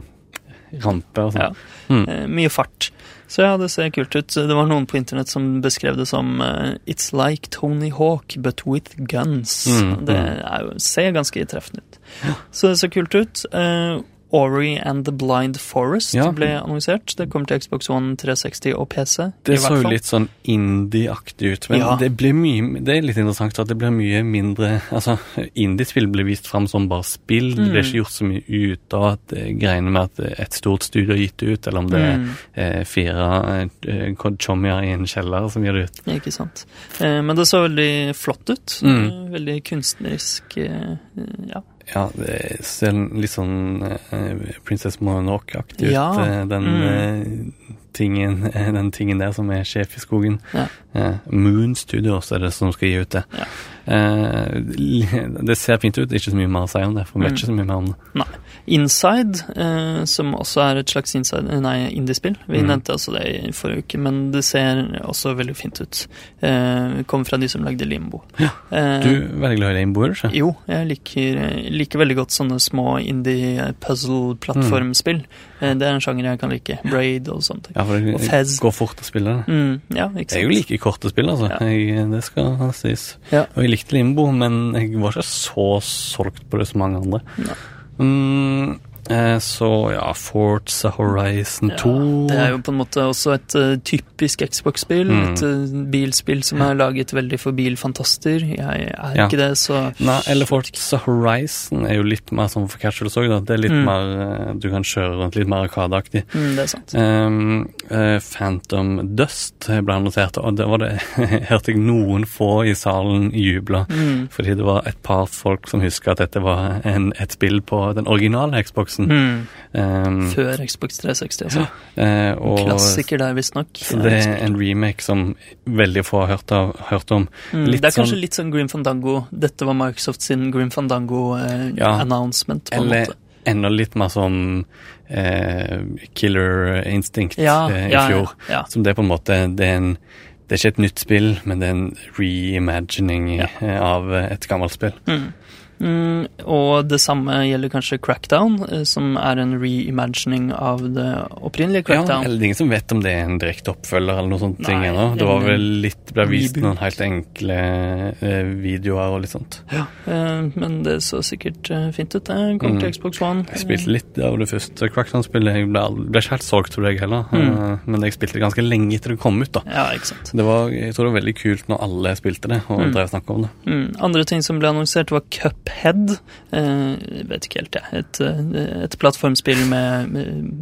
ramper og sånn. Ja. Mm. Eh, mye fart. Så ja, det ser kult ut. Det var noen på internett som beskrev det som eh, It's like Tony Hawk, but with guns. Mm, det mm. jo, ser ganske treffende ut. Så det ser kult ut. Eh, Ori and the Blind Forest Ja. ble annonsert. Det kommer til Xbox One 360 og PC. Det så jo litt sånn indie-aktig ut, men Ja. det mye Det er litt interessant at det blir mye mindre Altså, indie-spill blir vist fram som bare spill. Det blir Mm. ikke gjort så mye ut av at eh, greiene med at et stort studio har gitt det ut, eller om det Mm. er eh, fire eh, chommier i en kjeller som gir det ut. Ikke sant. Eh, men det så veldig flott ut. Mm. Eh, veldig kunstnerisk. Eh, ja. Ja, det ser litt sånn eh, Princess Mononoke-aktig ut. Ja. eh, Den, Mm. Tingen, eh, den tingen der som er sjef i skogen. Ja. Eh, Moon Studios er det som skal gi ut det. Ja. Eh, det ser fint ut, ikke så mye mer å si om det, for vi vet Mm. ikke så mye mer om det. Nei. Inside, som også er et slags inside, nei, indiespill. Vi mm. nevnte altså det i forrige uke, men det ser også veldig fint ut. Kommer fra de som lagde Limbo. Ja, Du er veldig glad i Limbo, er du ikke? Jo, jeg liker, liker veldig godt sånne små indie-puzzle-plattformspill. Mm. det er en sjanger jeg kan like. Braid og sånne ting. Ja, for det Og Fez. går fort å spille. Mm, ja, ikke sant. Jeg er jo like kort å spille, altså. Ja. Jeg, det skal sies. Ja. Og jeg likte Limbo, men jeg var ikke så solgt på det som mange andre. Nei. Mm, så ja, Forza Horizon 2 Det er jo på en måte også et uh, typisk Xbox-spill. Mm. Et uh, bilspill som er laget veldig for bilfantaster. Jeg er Ja. ikke det, så Nei, eller Forza Horizon er jo litt mer sånn for casuals òg, da. Det er litt Mm. mer eh, Du kan kjøre rundt litt mer arkadeaktig. mm, det er sant. Um, uh, Phantom Dust ble annonsert, og det var det (laughs) hørte jeg noen få i salen juble. Mm. Fordi det var et par folk som huska at dette var en, et spill på den originale Xboxen. Mm. Um, Før Xbox 360, altså. eh, og, Klassiker der, visstnok. Det er en remake som veldig få har hørt, av, hørt om. Mm, det er kanskje sånn- litt sånn Grim Fandango. Dette var Microsoft sin Ja. Fandango-announcement, på ja, Eller måte. enda litt mer sånn eh, Killer Instinct Ja, eh, i ja, fjor. ja, ja. Som det er på en måte det er, en, det er ikke et nytt spill, men det er en reimagining Ja. eh, av et gammelt spill. Mm. Mm, og det samme gjelder kanskje Crackdown, eh, som er en reimagining av det opprinnelige Ja, Crackdown. eller det er ingen som vet om det er en direkte oppfølger eller noe sånt ting ennå. Det var vel litt ble vist noen helt enkle eh, videoer og litt sånt. Ja, men det så sikkert eh, fint ut. Det kom til Mm. Xbox One. Jeg spilte litt av det første Crackdown-spillet. Jeg ble, ble ikke helt solgt for deg jeg heller. Mm. Eh, Men jeg spilte det ganske lenge etter det kom ut, da. Ja, ikke sant. Det var, jeg tror det var veldig kult når alle spilte det og Mm. drev og snakket om det. Mm. Andre ting som ble annonsert, var Cuphead. Eh, jeg vet ikke helt, jeg. Et, eh, et plattformspill med,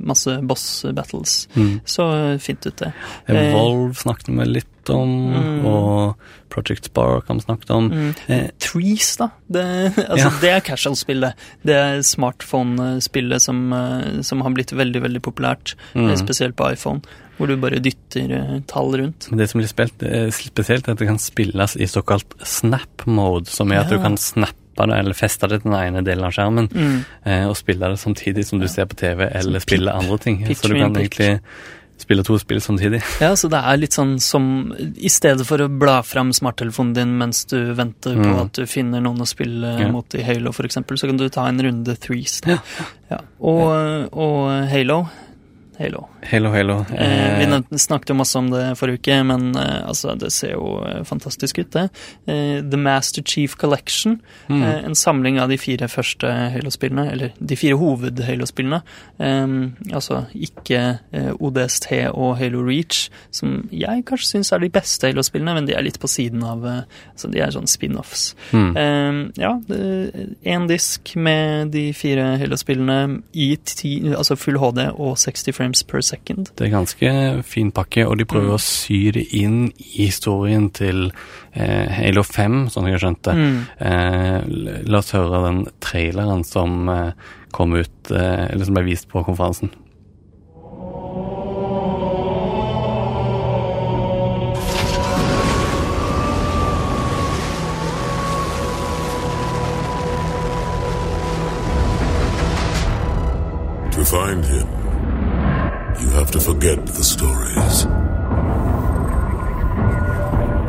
masse boss battles. Mm. Så fint ut, det. Eh, Evolve snakket vi litt om, Mm. og Project Spark har vi snakket om. Mm. Eh, Trees, da. Det, (laughs) altså, Ja. det er casual-spillet. Det er smartphone-spillet som, eh, som har blitt veldig, veldig populært. Mm. eh, Spesielt på iPhone, hvor du bare dytter eh, tall rundt. Men det som blir spilt, eh, spesielt, er at det kan spilles i såkalt snap-mode, som er at Ja. du kan snappe det, eller feste det til den ene delen av skjermen, Mm. eh, og spille det samtidig som du ser på TV, eller spiller spille andre ting. Pitch, Så du kan egentlig spille to spill samtidig. Ja, så det er litt sånn som I stedet for å bla fram smarttelefonen din mens du venter på Mm. at du finner noen å spille Ja. mot i Halo, eksempel, så kan du ta en runde threes. Ja. Ja. Og, og Halo Halo. Halo, Halo. Eh, vi Eh, snakket jo masse om det forrige uke, men eh, altså, det ser jo eh, fantastisk ut, det. Eh, The Master Chief Collection. mm. Eh, en samling av de fire første Halo-spillene, eller de fire hoved-Halo-spillene. Eh, altså ikke ODST og Halo Reach, som jeg kanskje syns er de beste Halo-spillene, men de er litt på siden av eh, Altså, de er sånn spin-offs. mm. Eh, ja, én disk med de fire Halo-spillene i ti, altså full HD og 60 frames per second. Det er ganske fin pakke, og de prøver Mm. å sy det inn i historien til eh, Halo 5, sånn jeg har skjønt det. Mm. Eh, la oss høre den traileren som eh, kom ut, eh, eller som ble vist på konferansen. To find him, have to forget the stories.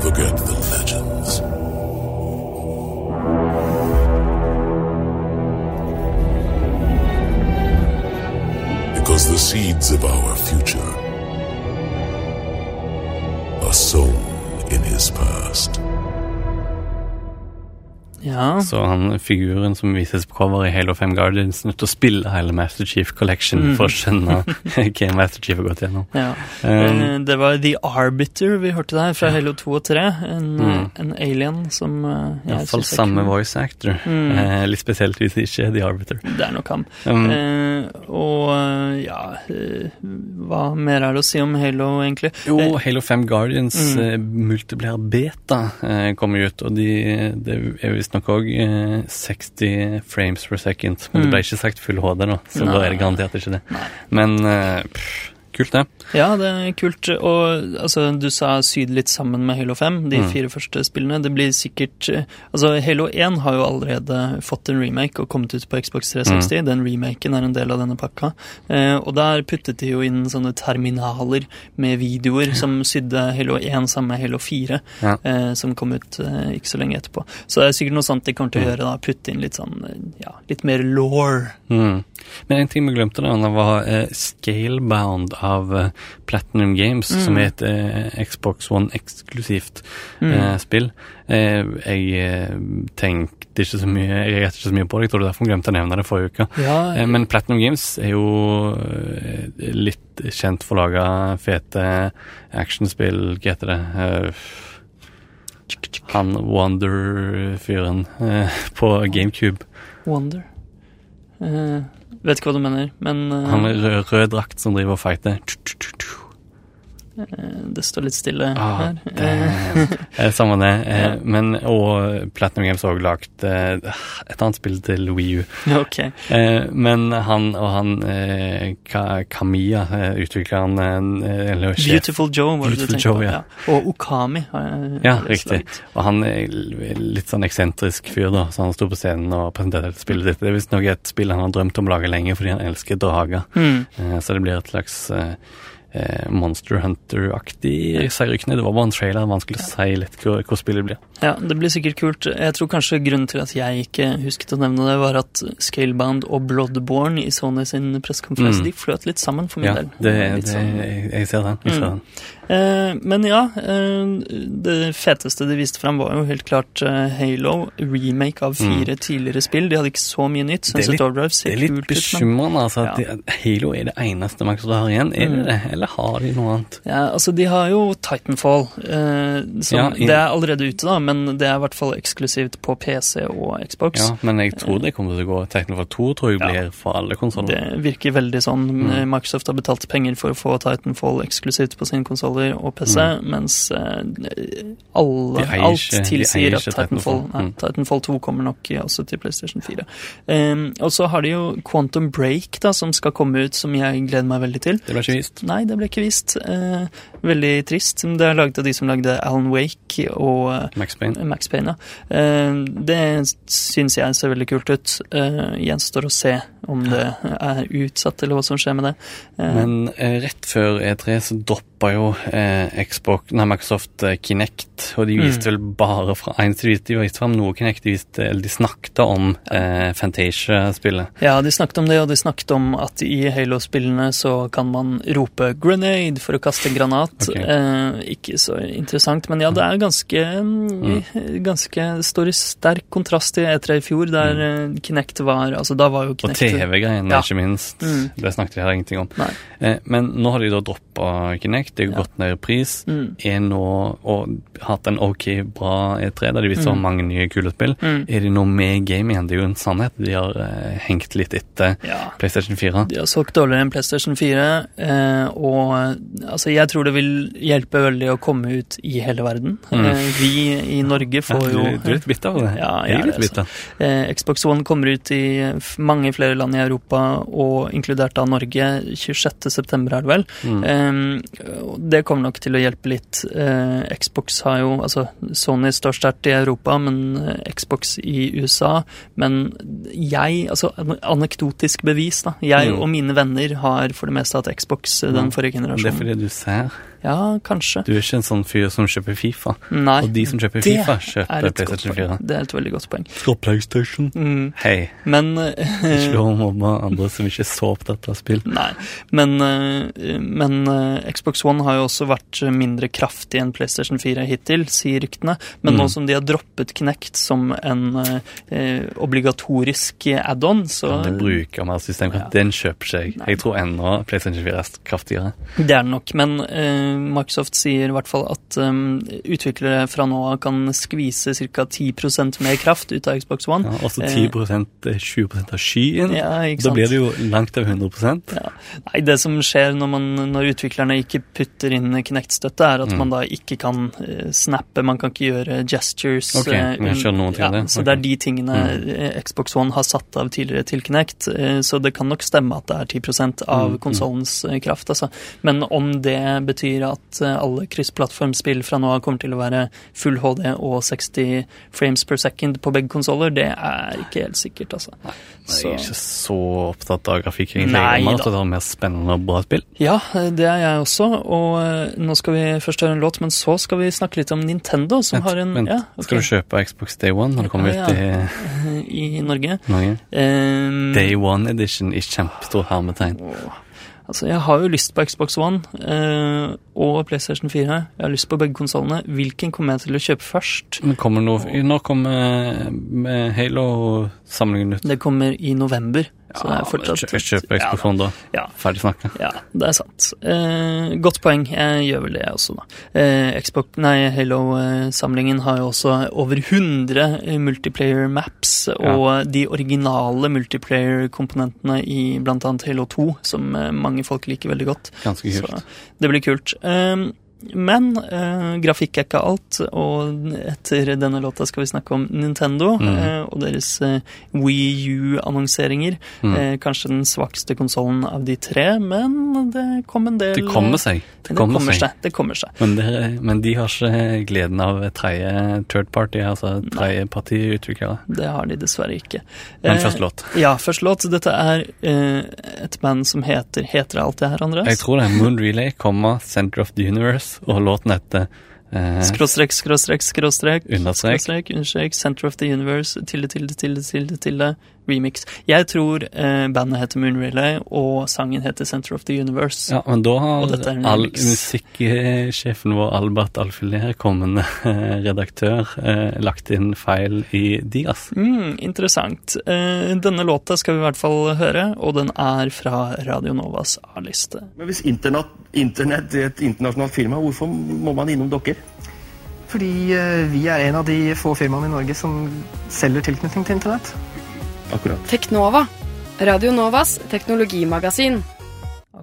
Forget the legends. Because the seeds of our future are sown in his past. Ja. Så han figuren som vises på cover i Halo 5 Guardians, nødt til å spille hele Master Chief Collection Mm. for å skjønne (laughs) hva Master Chief har gått gjennom. ja. Um, Eh, det var The Arbiter vi hørte der, fra Halo 2 og 3. En, Mm. eh, en alien som uh, Iallfall samme voice actor. Mm. Eh, litt spesielt hvis det ikke er The Arbiter. Det er nok han. Um, Eh, og eh, ja eh, Hva mer er det å si om Halo, egentlig? Jo, Halo 5 Guardians Mm. eh, multiplayer beta eh, kommer ut, og de, det er visstnok òg eh, 60 frames per second. Men det Mm. ble ikke sagt full HD, da, så Nei. da er det garantert ikke det. Nei. Men eh, pff, kult, det. Ja, det er kult. Og altså, du sa syd litt sammen med Halo 5, de Mm. fire første spillene. Det blir sikkert eh, Altså, Halo 1 har jo allerede fått en remake og kommet ut på Xbox 360. Mm. Den remaken er en del av denne pakka. Eh, og der puttet de jo inn sånne terminaler med videoer som sydde Halo 1 sammen med Halo 4, Ja. eh, som kom ut eh, ikke så lenge etterpå. Så det er sikkert noe sånt de kommer til å Mm. gjøre, da. Putte inn litt sånn, eh, ja, litt mer law. Mm. Men en ting vi glemte, da, var eh, Scalebound av eh, Platinum Games, Mm. som er et eh, Xbox One-eksklusivt Mm. eh, spill. Eh, jeg eh, tenkte ikke så mye Jeg reagerte ikke så mye på det, jeg tror det er derfor jeg glemte å nevne det forrige uke. Ja, Eh, Men Platinum Games er jo litt kjent for å lage fete actionspill, hva heter det? Han Wonder-fyren på GameCube. Wonder. Eh, vet ikke hva du mener, men uh... Han med rød, rød drakt som driver og fighter. Eh, det står litt stille Ah, her. Det. (laughs) Eh, Samme det. Eh, Ja. Men, og Platinum Games har også lagd eh, et annet spill til Wii U. ok. Eh, men han og han eh, Kamiya, utvikleren eller sjef Beautiful Joe var det du tenkte Joe, på. ja. Og Okami har jeg Ja, riktig. Og han er litt sånn eksentrisk fyr, da. Så han sto på scenen og presenterte spillet ditt. Det er visstnok et spill han har drømt om å lage lenge fordi han elsker drager. Mm. Eh, så det blir et slags Monster Hunter-aktig, sier. Det var bare en trailer, vanskelig å si litt hvor, hvor spillet blir. Ja, det blir sikkert kult. Jeg tror kanskje grunnen til at jeg ikke husket å nevne det, var at Scalebound og Bloodborne i Sony sin pressekonferanse, Mm. de fløt litt sammen for min Ja, del. det, det, sånn- jeg, jeg ser den. Jeg ser Mm. den. Eh, men ja, eh, det feteste de viste fram var jo helt klart eh, Halo, remake av fire tidligere spill. De hadde ikke så mye nytt. Sunset Det er Sunset litt- Overdrive Det er litt kult bekymrende, altså. At Ja. det, Halo er det eneste Microsoft har igjen. Er det Mm. det? eller har de noe annet? Ja, altså De har jo Titanfall, eh, som Ja, i- det er allerede ute, da, men det er i hvert fall eksklusivt på PC og Xbox. Ja, men jeg tror det kommer til å gå. Titanfall 2 tror jeg blir for alle konsoller. Det virker veldig sånn. Mm. Microsoft har betalt penger for å få Titanfall eksklusivt på sine konsoller og PC, mens eh, alle, alt ikke- tilsier at Titanfall, Titanfall. nei, Mm. Titanfall 2 kommer nok også til PlayStation 4. Um, og så har de jo Quantum Break, da, som skal komme ut, som jeg gleder meg veldig til. Det ble ikke vist. Nei, det ble ikke vist. Uh, veldig trist. Det er laget av de som lagde Alan Wake og eh, Max Payne. Max Payne, ja. uh, det syns jeg ser veldig kult ut. Uh, gjenstår å se om det er utsatt, eller hva som skjer med det. Eh, Men eh, rett før E3 så droppa jo eh, Xbox, nei, Microsoft Kinect, og de Mm. vel bare fra eneste de viste, de viste fram noe Kinect, de, viste, eller de snakket om eh, Fantasia-spillet. ja, de snakket om det, og de snakket om at i Halo-spillene så kan man rope 'grenade' for å kaste en granat. Okay. Eh, ikke så interessant, men ja, det er ganske mm. Ganske står i sterk kontrast til E3 i fjor, der mm. Kinect var Altså, da var jo Kinect TV-greiene, Ja. ikke minst. Mm. Det snakket vi heller ingenting om. Eh, men nå har de da droppa Kinect, de har Ja. gått ned i pris. Mm. Er nå, og hatt en ok, bra E3, der de viser Mm. mange nye kule spill. Mm. Er de nå med i game igjen? Det er jo en sannhet. De har eh, hengt litt etter Ja. PlayStation 4. De har solgt dårligere enn PlayStation 4, eh, og altså, jeg tror det vil hjelpe veldig å komme ut i hele verden. Mm. Eh, vi i Norge får jo du er litt bitter av det? Ja, jeg jeg er litt det, bitter. eh, Xbox One kommer ut i mange flere land i Europa, og inkludert da Norge, 26.9 er det vel. Mm. Eh, det kommer nok til å hjelpe litt. Eh, Xbox har jo Altså, Sony står sterkt i Europa, men eh, Xbox i USA. Men jeg Altså, anekdotisk bevis, da. Jeg Mm. og mine venner har for det meste hatt Xbox eh, den forrige generasjonen. Det er fordi du ser. Ja, kanskje. Du er ikke en sånn fyr som kjøper Fifa. Nei. Og de som kjøper det Fifa, er kjøper PlayStation 4. Det er et veldig godt poeng. Skal PlayStation? Mm. Hei. Men (laughs) Ikke lov å mobbe andre som ikke er så opptatt av spill. Nei, men, uh, men uh, Xbox One har jo også vært mindre kraftig enn PlayStation 4 hittil, sier ryktene. Men Mm. nå som de har droppet Knect som en eh, obligatorisk add-on, så ja, du bruker mer systemkraft? Ja. Den kjøper seg. Nei. Jeg tror ennå PlayStation 4 er kraftigere. Det er det nok. Men Microsoft sier i hvert fall at um, utviklere fra nå av kan skvise ca. 10% mer kraft ut av Xbox One. Ja, Eh, 10 eh, 20% av skyen. Ja, ikke da blir det jo langt over 100 Ja. Nei, det som skjer når, man, når utviklerne ikke putter inn Kinect-støtte, er at Mm. man da ikke kan eh, snappe, man kan ikke gjøre gestures. Ok, eh, jeg skjønner noen ting ja, av det. Så det er de tingene mm. Xbox One har satt av tidligere til Kinect, eh, så det kan nok stemme at det er 10% av Mm, mm. konsollens eh, kraft, altså. Men om det betyr at eh, alle kryssplattformspill fra nå av kommer til å være full HD og 60 frames per second på begge konsoller, det er ikke helt sikkert, altså. Jeg er ikke så opptatt av grafikk. egentlig. Nei er da. opptatt av mer spennende og bra spill. Ja, det er jeg også, og eh, nå skal vi først høre en låt, men så skal vi snakke litt om Nintendo, som Vent, har en vent. ja, okay. Skal du kjøpe Xbox Day One når det kommer Ja, ut i (laughs) i Norge. Norge? Um, Day One Edition i kjempestor hermetegn. åh, Altså, jeg har jo lyst på Xbox One eh, og PlayStation 4. Jeg har lyst på begge konsollene. Hvilken kommer jeg til å kjøpe først? Men kommer noe, når kommer Halo-samlingen ut? Det kommer i november. Så det er fortsatt Kjøp, Kjøp One, da. Ja, Ferdig snakka. Ja, det er sant. Eh, godt poeng. Jeg gjør vel det, jeg også, da. Eh, Xbox, nei, Halo-samlingen har jo også over 100 multiplayer maps, og de originale multiplayer-komponentene i annet Halo 2, som eh, mange folk liker veldig godt. Ganske kult. Så det blir kult. Um, men eh, grafikk er ikke alt, og etter denne låta skal vi snakke om Nintendo Mm. eh, og deres eh, Wii U-annonseringer. Mm. Eh, kanskje den svakeste konsollen av de tre, men det kom en del Det kommer seg. Det Det kommer, seg. seg. Det kommer seg. Men, det, men de har ikke gleden av tredje third party, altså tredjepartiutviklere. Det har de dessverre ikke. Men Eh, først låt. Ja, først låt. Dette er eh, et band som heter Heter alt det her, Andreas? Jeg tror det er Moon Relay, Center of the Universe, og låten heter eh, Skråstrek, skråstrek, skråstrek. Understrek. Understrek, Center of the Universe, tilde, tilde, tilde, tilde, tilde. Remix. Jeg tror eh, bandet heter Moon Relay, og sangen heter Center of the Universe. Ja, men da har all musikksjefen vår, Albert Alfiler, kommende eh, redaktør, eh, lagt inn feil i Dias. Mm, interessant. Eh, denne låta skal vi i hvert fall høre, og den er fra Radio Novas A-liste. Men hvis internett, internett er et internasjonalt firma, hvorfor må man innom dere? Fordi eh, vi er en av de få firmaene i Norge som selger tilknytning til internett. Akkurat. Teknova. Radio Novas teknologimagasin.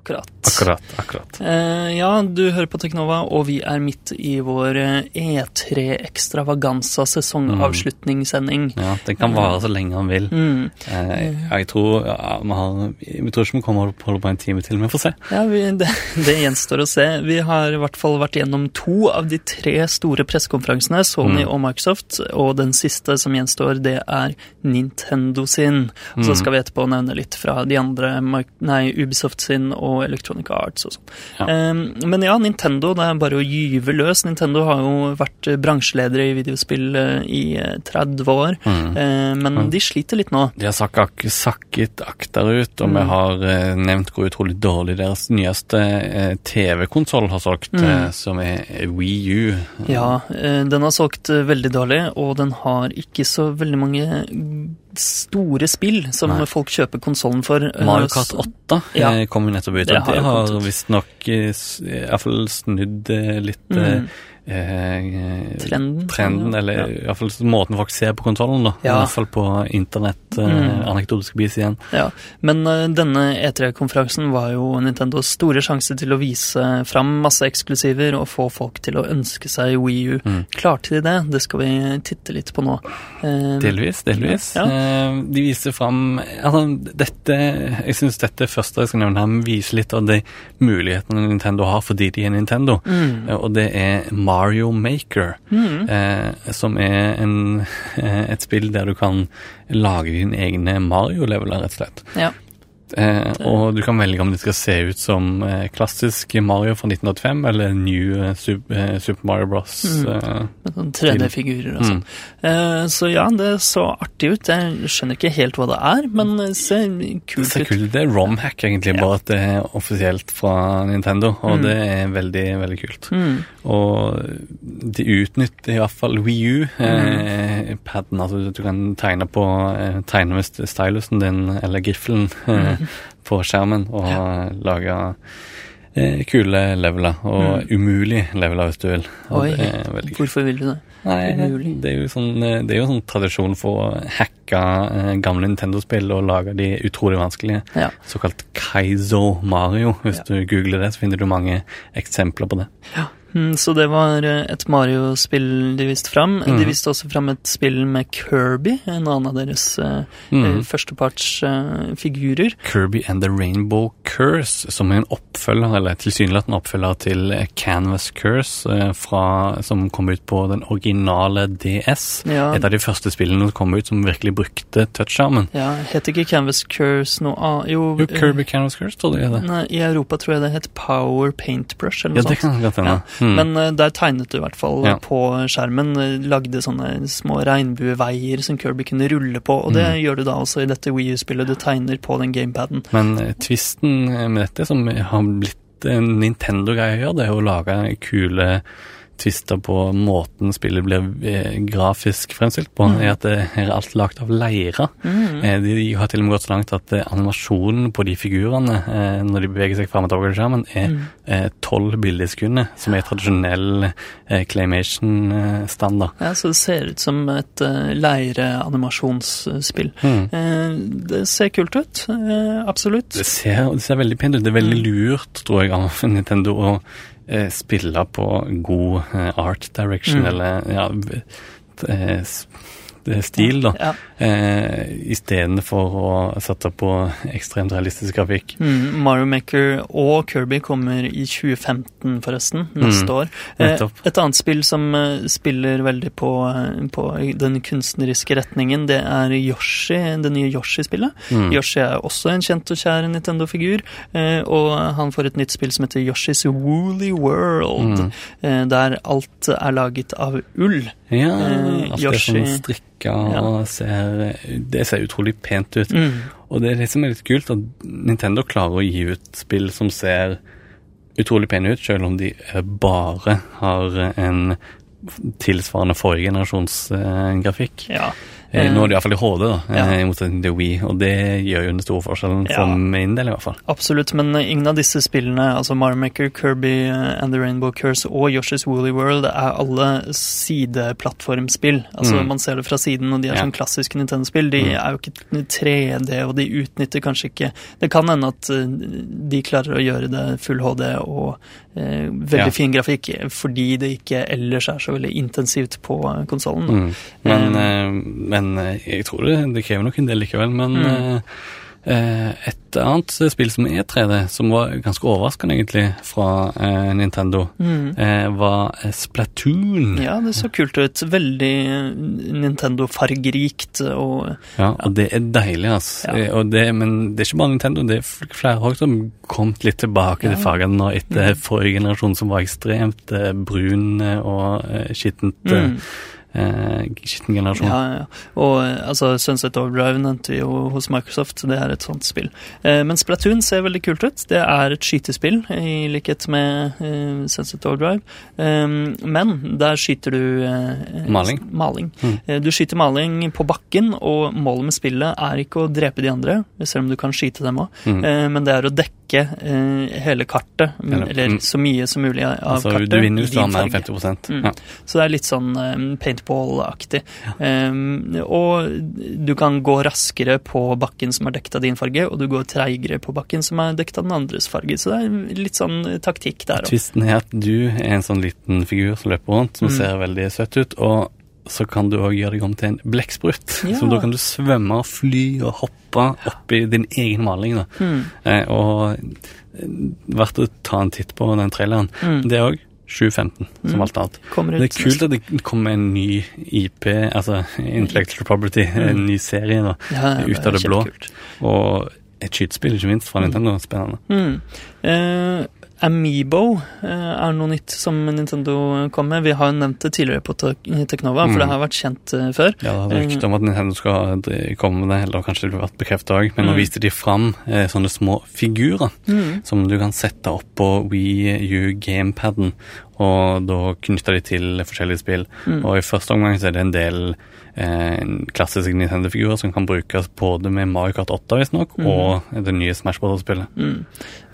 Akkurat. Akkurat, akkurat. Eh, ja, du hører på Teknova, og vi er midt i vår eh, E3 Extravaganza sesongavslutningssending. Ja, Den kan vare så lenge han vil. Mm. Eh, jeg tror ja, vi, har, vi tror ikke vi kommer til å holde på en time til, men vi får se. Ja, vi, (laughs) det, det gjenstår å se. Vi har i hvert fall vært gjennom to av de tre store pressekonferansene, Sony Mm. og Microsoft, og den siste som gjenstår, det er Nintendo sin. Så Mm. skal vi etterpå nevne litt fra de andre, nei, Ubisoft sin og Electronic Arts og sånn. Ja. Um, men ja, Nintendo, det er bare å gyve løs. Nintendo har jo vært eh, bransjeledere i videospill eh, i eh, 30 år, Mm. eh, men de sliter litt nå. De har sakket, sakket akterut, og vi Mm. har eh, nevnt hvor utrolig dårlig deres nyeste eh, TV-konsoll har solgt, Mm. eh, som er Wii U. Ja, eh, den har solgt eh, veldig dårlig, og den har ikke så veldig mange mm, store spill som Nei. folk kjøper konsollen for. eh, Mario Kart så- 8 Ja. eh, kom jo nettopp ut, Det har det har visstnok iallfall i hvert fall snudd eh, litt eh, Mm. Eh, Trenden. trenden, eller Ja. i hvert fall måten folk ser på kontrollen, da. Ja. I hvert fall på internett, eh, Mm. anekdotisk vis igjen. Ja, men uh, denne E3-konferansen var jo Nintendos store sjanse til å vise fram masse eksklusiver og få folk til å ønske seg Wii U. Mm. Klarte de det? Det skal vi titte litt på nå. Eh, Delvis, delvis. Ja. Eh, De viser fram altså, dette, Jeg syns dette første jeg skal nevne her, viser litt av de mulighetene Nintendo har fordi de er Nintendo. Mm. Eh, Og det er Mario Maker, Mm. eh, som er en, (laughs) eh, et spill der du kan lage dine egne Mario-leveler, rett og slett. Ja. Eh, og du kan velge om de skal se ut som eh, klassisk Mario fra 1985 eller New eh, Super, eh, Super Mario Bros. Mm. eh, sånn 3D-figurer og sånn. mm. Eh, så ja, det så artig ut. Jeg skjønner ikke helt hva det er, men det ser Det kult ser ut. kult ut. Det er romhack, egentlig, Ja. bare at det er offisielt fra Nintendo, og Mm. det er veldig, veldig kult. Mm. Og de utnytter i hvert fall Wii U, eh, Mm. paden, altså du kan tegne på eh, tegne med stylusen din, eller giffelen, eh, Mm. (laughs) på skjermen, og lage eh, kule leveler, og Mm. umulige leveler, hvis du vil. Oi, hvorfor vil du det? Nei, umulig? det er jo sånn, eh, det er jo sånn tradisjon for å hacke eh, gamle Nintendo-spill og lage de utrolig vanskelige. Ja. Såkalt Kaizo Mario. Hvis Ja. du googler det, så finner du mange eksempler på det. Mm, Så det var eh, et Mario-spill de viste fram. De Mhm. viste også fram et spill med Kirby, en annen av deres mm. førstepartsfigurer. eh, eh, figurer. Kirby and the Rainbow Curse, som er en oppfølger, eller tilsynelatende oppfølger til Canvas Curse, fra, som kom ut på den originale DS. Ja, Et av de første spillene som kom ut som virkelig brukte touchskjermen. ja Het ikke Canvas Curse noe annet? Jo, Jo, Kirby Canvas Curse, tror jeg det. Nei, I Europa tror jeg det het Power Paintbrush eller Ja, sånt. det kan godt hende. Ja, Mm. Men eh, der tegnet du i hvert fall Ja. på skjermen. eh, Lagde sånne små regnbueveier som Kirby kunne rulle på. Og det Mm. gjør du da også i dette Wii U-spillet. Du tegner på den gamepaden. Men eh, twisten eh, med dette, som har blitt en Nintendo-greia, det er å lage kule twister på måten spillet blir eh, grafisk fremstilt på, Mm. er at det er alt lagd av leire. Mm. Eh, De har til og med gått så langt at eh, animasjonen på de figurene, eh, når de beveger seg fram og tilbake til skjermen, er Mm. eh, bilder i sekundet, som er tradisjonell eh, claymation-standard. Ja, så det ser ut som et leireanimasjonsspill. Mm. Eh, det ser kult ut, eh, absolutt. Det ser, det ser veldig pent ut. Det er veldig Mm. lurt, tror jeg, av Nintendo å eh, spille på god eh, art direction, Mm. eller ja, eh, stil, da. Ja. Eh, Istedenfor å sette på ekstremt realistisk grafikk. Mm, Mario Maker og Kirby kommer i 2015, forresten. Neste Mm, år. Eh, et annet spill som eh, spiller veldig på, eh, på den kunstneriske retningen, det er Yoshi, det nye Yoshi-spillet. Mm. Yoshi er også en kjent og kjær Nintendo-figur, eh, og han får et nytt spill som heter Yoshi's Woolly World, Mm. eh, der alt er laget av ull. Ja, alt er sånn Yoshi- strikk ja. og ser Det ser utrolig pent ut. Mm. Og det er det som er litt kult, at Nintendo klarer å gi ut spill som ser utrolig pene ut, selv om de eh, bare har en tilsvarende forrige generasjons eh, grafikk. Ja. Eh, Nå er det iallfall i HD, da, Ja. eh, i motsetning til Wii, og det gjør jo den store forskjellen Ja. for min del, i hvert fall. Absolutt, men ingen av disse spillene, altså Mario Maker, Kirby eh, and the Rainbow Curse og Yoshi's Woolly World, er alle sideplattformspill. Altså Mm. Man ser det fra siden, og de er Ja. sånn klassiske Nintendo-spill. De Mm. er jo ikke 3D, og de utnytter kanskje ikke Det kan hende at eh, de klarer å gjøre det full HD og veldig Ja. fin grafikk, fordi det ikke ellers er så veldig intensivt på konsollen. Mm. Men, eh, men eh, jeg tror det, det krever nok en del likevel. Men Mm. Eh, et annet spill som er 3D, som var ganske overraskende egentlig fra eh, Nintendo, Mm. eh, var Splatoon. Ja, det så kult ut. Veldig Nintendo-fargerikt og Ja, og det er deilig, altså. Ja. Det, men det er ikke bare Nintendo, det er flere òg som kommet litt tilbake Ja. til fargene nå etter Mm. forrige generasjon, som var ekstremt brun og skittent. Mm. Eh, skitten generasjon. Ja, ja. Og eh, altså, Sunset Overdrive nevnte vi jo hos Microsoft, det er et sånt spill. Eh, men Splatoon ser veldig kult ut. Det er et skytespill, i likhet med eh, Sunset Overdrive. Eh, men der skyter du eh, Maling. maling. Mm. Du skyter maling på bakken, og målet med spillet er ikke å drepe de andre, selv om du kan skyte dem òg, Mm. eh, men det er å dekke eh, hele kartet, Eller- eller mm. så mye som mulig av Altså, kartet. du vinner hvis du har mer enn 50 Mm. ja. Så det er litt sånn um, paintball-aktig. Um, og du kan gå raskere på bakken som er dekket av din farge, og du går treigere på bakken som er dekket av den andres farge. Så det er litt sånn taktikk der òg. Tvisten er at du er en sånn liten figur som løper rundt, som Mm. ser veldig søt ut. og så kan du òg gjøre deg om til en blekksprut. Ja. Så da kan du svømme og fly og hoppe opp i din egen maling. da. Mm. Eh, og eh, verdt å ta en titt på den traileren. Mm. Det òg 2015, som Mm. alt annet. Det er kult at det kommer en ny IP, altså Intellectual Property, en ny serie da, Mm. Ja, ut av det, det blå. Og et skytespill, ikke minst, fra Nintendo. Spennende. Mm. Eh, Amiibo eh, er noe nytt som Nintendo kom med. Vi har jo nevnt det tidligere på Teknova, for Mm. det har vært kjent eh, før. Ja, det hadde rykte om at Nintendo skal komme med det, eller kanskje det har vært bekreftet òg, men nå Mm. viste de fram eh, sånne små figurer Mm. som du kan sette opp på Wii U gamepaden, og da knytter de til forskjellige spill. Mm. Og i første omgang så er det en del eh, klassiske Nintendo-figurer som kan brukes både med Mario Kart 8 visstnok, Mm. og det nye Smash Bros.-spillet. Mm.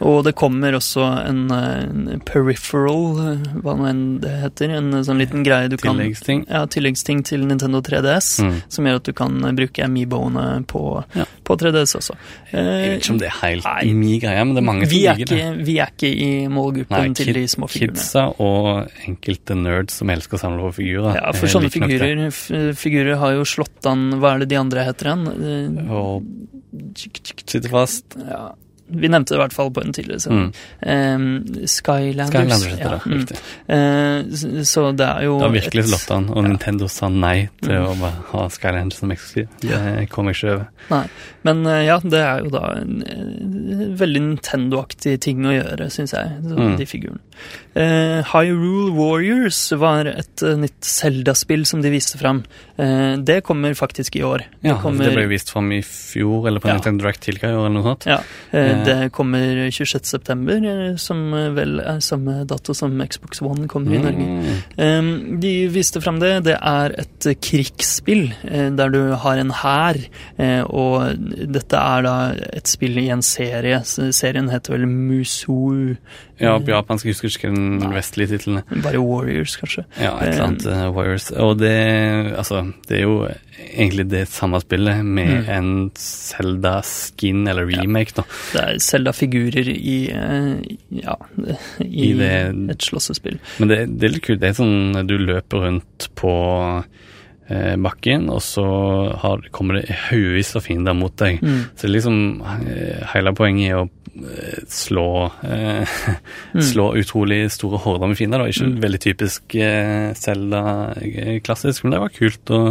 Og det kommer også en, eh, en peripheral, eh, hva nå enn det heter, en sånn liten greie du kan Tilleggsting. Ja, tilleggsting til Nintendo 3DS, Mm. som gjør at du kan eh, bruke Amiboene på, Ja. på 3DS også. Jeg vet ikke om det er helt min greie, men det er mange som er det. ikke, vi er ikke i målgruppen Nei, til de små figurene. Kidsa og enkelte nerds som elsker å samle på figurer. Ja, for eh, sånne figurer, figurer har jo slått an Hva er det de andre heter igjen? Og sitter fast. Ja, vi nevnte det i hvert fall på en tidligere sending. Eh, Skylanders. Skylanders heter ja, det, mm. Eh, så det er jo Det har virkelig slått an, og Nintendo sa nei til Mm. å bare ha Skylanders som eksklusiv. Det kom jeg ikke over. Nei. Men uh, ja, det er jo da en uh, veldig Nintendo-aktig ting å gjøre, syns jeg, så, Mm. de figurene. Eh, Hyrule Warriors var et nytt Zelda-spill som de viste fram. Det kommer faktisk i år. Ja, kommer, Det ble vist fram i fjor, eller på Ja. Nintendo Direct tidligere i år, eller noe sånt. Ja. Det kommer 26. september, eh, som vel er samme dato som Xbox One kommer i Norge. Mm. Um, de viste fram det. Det er et krigsspill eh, der du har en hær, eh, og dette er da et spill i en serie. Serien heter vel Musou, Ja, på japansk jeg husker ikke den vestlige tittelen. bare Warriors, kanskje. Ja, et eller annet Warriors. Og det, altså, det er jo egentlig det samme spillet med Mm. en Zelda-skin, eller remake, da. Det er Zelda-figurer i, eh, ja, i, I det- et slåssespill. Men det, det er litt kult. Det er sånn du løper rundt på bakken, og så har, kommer det haugevis av fiender mot deg. Mm. Så liksom eh, hele poenget er å eh, slå eh, (laughs) Slå utrolig store horder med fiender. Ikke Mm. veldig typisk eh, Zelda-klassisk, men det var kult å,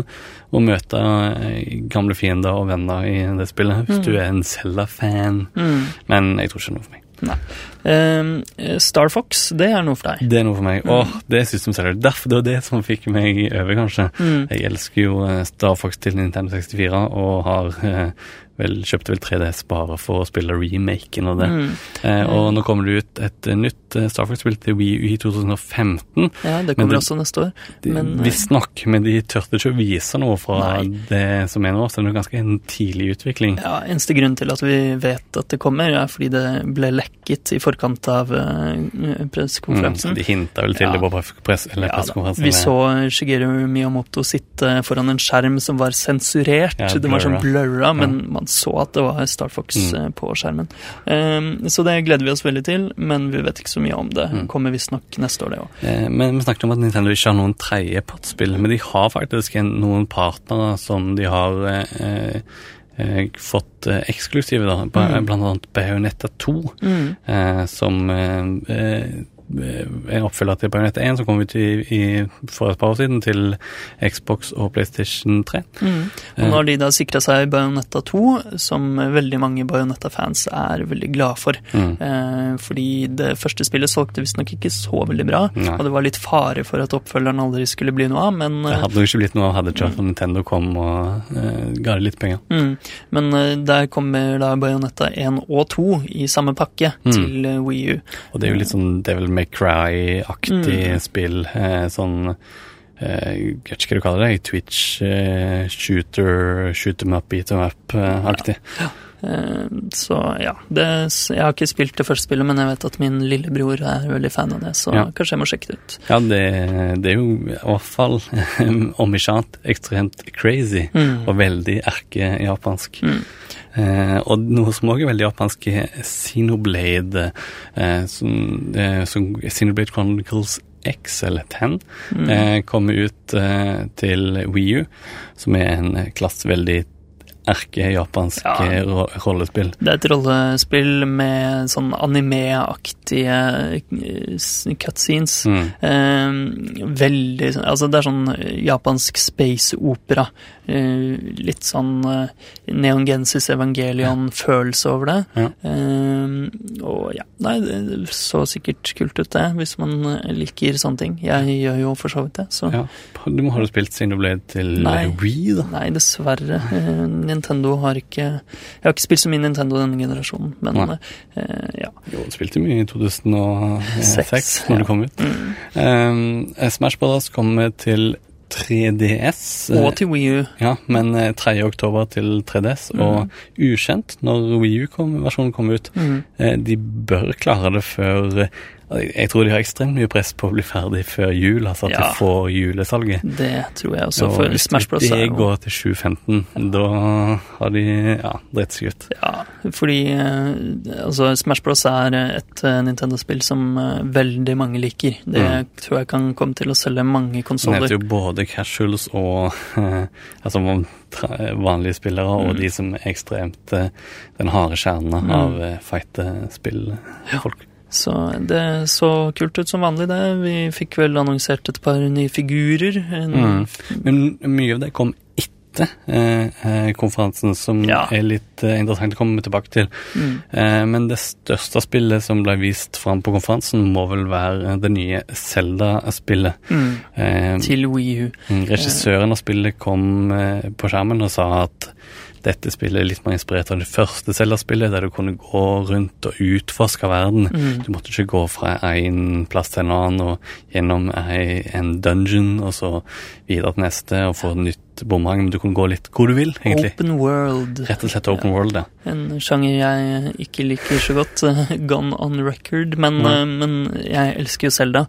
å møte eh, gamle fiender og venner i det spillet, hvis Mm. du er en Zelda-fan. Mm. Men jeg tror ikke det er noe for meg. Eh, Star Fox, det er noe for deg. Det er noe for meg. Åh, det er systemseller. Derfor det var det som fikk meg over, kanskje. Mm. Jeg elsker jo eh, Star Fox til Nintendo 64, og har eh, vel, kjøpte vel 3DS bare for å spille remaken av det. Mm. Eh, og nå kommer det ut et eh, nytt eh, Star Fox-spill til Wii U i 2015. Ja, det kommer de, også neste år. Men eh, Visstnok, men de tørte ikke å vise noe fra Nei. det som er nå, så det er ganske en tidlig utvikling. ja, eneste grunn til at vi vet at det kommer, er fordi det ble lekket i forkant av uh, Mm, de hinta vel til Ja. det på press, press, Ja, vi så Shigeru Miyamoto sitte foran en skjerm som var sensurert. Ja, det var sånn blurra, men man så at det var Star Fox Mm. eh, på skjermen. Um, så det gleder vi oss veldig til, men vi vet ikke så mye om det. Mm. Kommer visstnok neste år, det òg. Eh, Men vi snakket om at Nintendo ikke har noen tredjepartsspill, men de har faktisk en, noen partnere som de har eh, eh, fått eh, eksklusive, da. Mm. Blant annet Bayonetta 2, Mm. eh, som eh, eh, en oppfølger til Bayonetta 1, som kom ut i, i, for et par år siden til Xbox og PlayStation 3. Mm. Og har de da sikra seg Bayonetta 2, som veldig mange Bayonetta-fans er veldig glad for. Mm. Eh, fordi det første spillet solgte visstnok ikke så veldig bra, Nei. og det var litt fare for at oppfølgeren aldri skulle bli noe av, men Det eh, hadde jo ikke blitt noe av hadde ikke for Nintendo kom og eh, ga det litt penger. Mm, men eh, der kommer da Bayonetta 1 og 2 i samme pakke Mm. til eh, Wii U. Og det er jo litt sånn det er vel May Cry-aktig Mm. spill. Eh, sånn eh, Jeg vet ikke hva du kaller det. Twitch eh, shooter, shoot them up, beat them up-aktig. Eh, så ja, det, jeg har ikke spilt det første spillet, men jeg vet at min lillebror er veldig fan av det, så Ja. kanskje jeg må sjekke det ut. Ja, det, det er jo i hvert fall, om ikke annet, ekstremt crazy Mm. og veldig erkejapansk. Mm. Eh, og noe som også er veldig japansk, er Xenoblade, eh, som, eh, som Xenoblade Chronicles X eller 10 Mm. eh, kommer ut eh, til Wii U, som er en klasse veldig erkejapansk Ja. eh, ro rollespill. Det er et rollespill med sånn anime-aktige eh, cutscenes. Mm. Eh, veldig sånn- Altså, det er sånn japansk space-opera. Eh, litt sånn neongensis Neon Evangelion-følelse over det. Ja. Eh, og ja, nei, det så sikkert kult ut, det, hvis man eh, liker sånne ting. Jeg gjør jo for så vidt det, så Ja. Du må ha det spilt Xenoblade til Nei. Wii, da? Nei, dessverre. Eh, Nintendo har ikke Jeg har ikke spilt så mye Nintendo denne generasjonen, men Nei. eh, ja. Jo, du spilte mye i 2006, Seks, når ja. du kom ut. Mm. Um, Smash Brothers kommer til 3DS. eh, Og til Wii U. Ja, men eh, 3. oktober til 3DS, og ukjent når Wii U-versjonen kommer ut. Mm. Eh, De bør klare det før eh, Jeg tror de har ekstremt mye press på å bli ferdig før jul, altså at Ja. de får julesalget. Det tror jeg også, Og for hvis Smash Bros. det er jo går til 2015, da har de ja, dritt seg ut. Ja, fordi eh, altså Smash Bros. er et eh, Nintendo-spill som eh, veldig mange liker. Det Mm. tror jeg kan komme til å selge mange konsoller. Det heter jo både casuals og eh, altså vanlige spillere, og Mm. de som er ekstremt eh, den harde kjernen Mm. av eh, fighte-spill-folk. Så det så kult ut som vanlig, det. Vi fikk vel annonsert et par nye figurer. Mm. Men mye av det kom etter eh, eh, konferansen, som Ja. er litt eh, interessant å komme tilbake til. Mm. Eh, men det største spillet som ble vist fram på konferansen, må vel være det nye Zelda-spillet. Mm. Eh, Til Wii U. Mm, Regissøren av spillet kom eh, på skjermen og sa at dette spillet er litt mer inspirert av det første Zelda-spillet, der du kunne gå rundt og utforske verden. Mm. Du måtte ikke gå fra en plass til en annen og gjennom en dungeon, og så videre til neste og få et. Men du kan gå litt hvor du vil, egentlig. Open World. Rett og slett open world, ja. En sjanger jeg ikke liker så godt. eh, Gone on record. Men, eh, men jeg elsker jo Selda,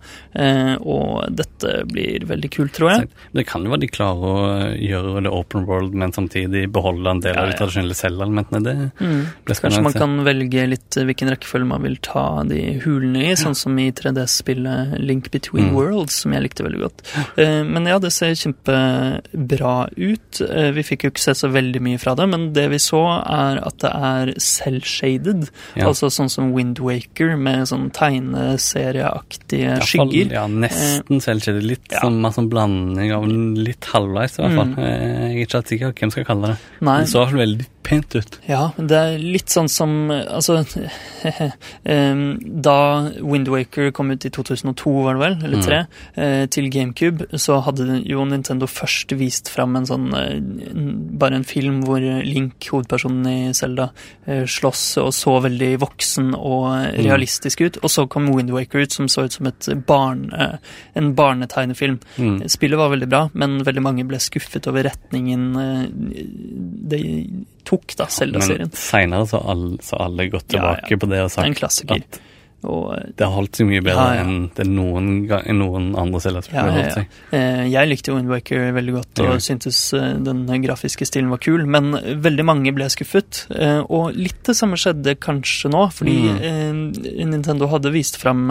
og dette blir veldig kult, tror jeg. Det kan jo være de klarer å gjøre det open world, men samtidig beholde en del Ja, av de tradisjonelle Zelda-elementene. Det Mm. blir Kanskje man kan velge litt eh, hvilken rekkefølge man vil ta de hulene i, sånn som i 3D-spillet Link Between Mm. Worlds, som jeg likte veldig godt. Eh, Men ja, det ser kjempebra ut. Eh, Vi fikk jo ikke se så veldig mye fra det, men det vi så, er at det er cell-shaded. Ja. Altså sånn som Windwaker, med sånn tegneserieaktige skygger. Ja, nesten selvshaded. Litt ja. sånn, mer sånn blanding av litt halvveis, i hvert fall. Mm. Eh, Jeg er ikke helt sikker på hvem skal kalle det. Nei. Det så veldig pent ut. Ja, men det er litt sånn som Altså (laughs) em, Da Windwaker kom ut i 2002, var det vel, eller Mm. tre, mm. til GameCube, så hadde jo Nintendo først vist fram en sånn eh, Bare en film hvor Link, hovedpersonen i Zelda, eh, slåss og så veldig voksen og eh, Mm. realistisk ut. Og så kom Windwaker ut, som så ut som et barn, en barnetegnefilm. Mm. Spillet var veldig bra, men veldig mange ble skuffet over retningen det tok, da, Zelda-serien. Men seinere så har alle, gått tilbake ja. på det og sagt at Og eh, det har holdt seg mye bedre Ja, ja. enn det noen, noen andre Zelda-spill ja, har holdt seg. Eh, Jeg likte jo Wind Waker veldig godt og Ja. syntes eh, den grafiske stilen var kul, men veldig mange ble skuffet. Og litt det samme skjedde kanskje nå, fordi Mm. Nintendo hadde vist fram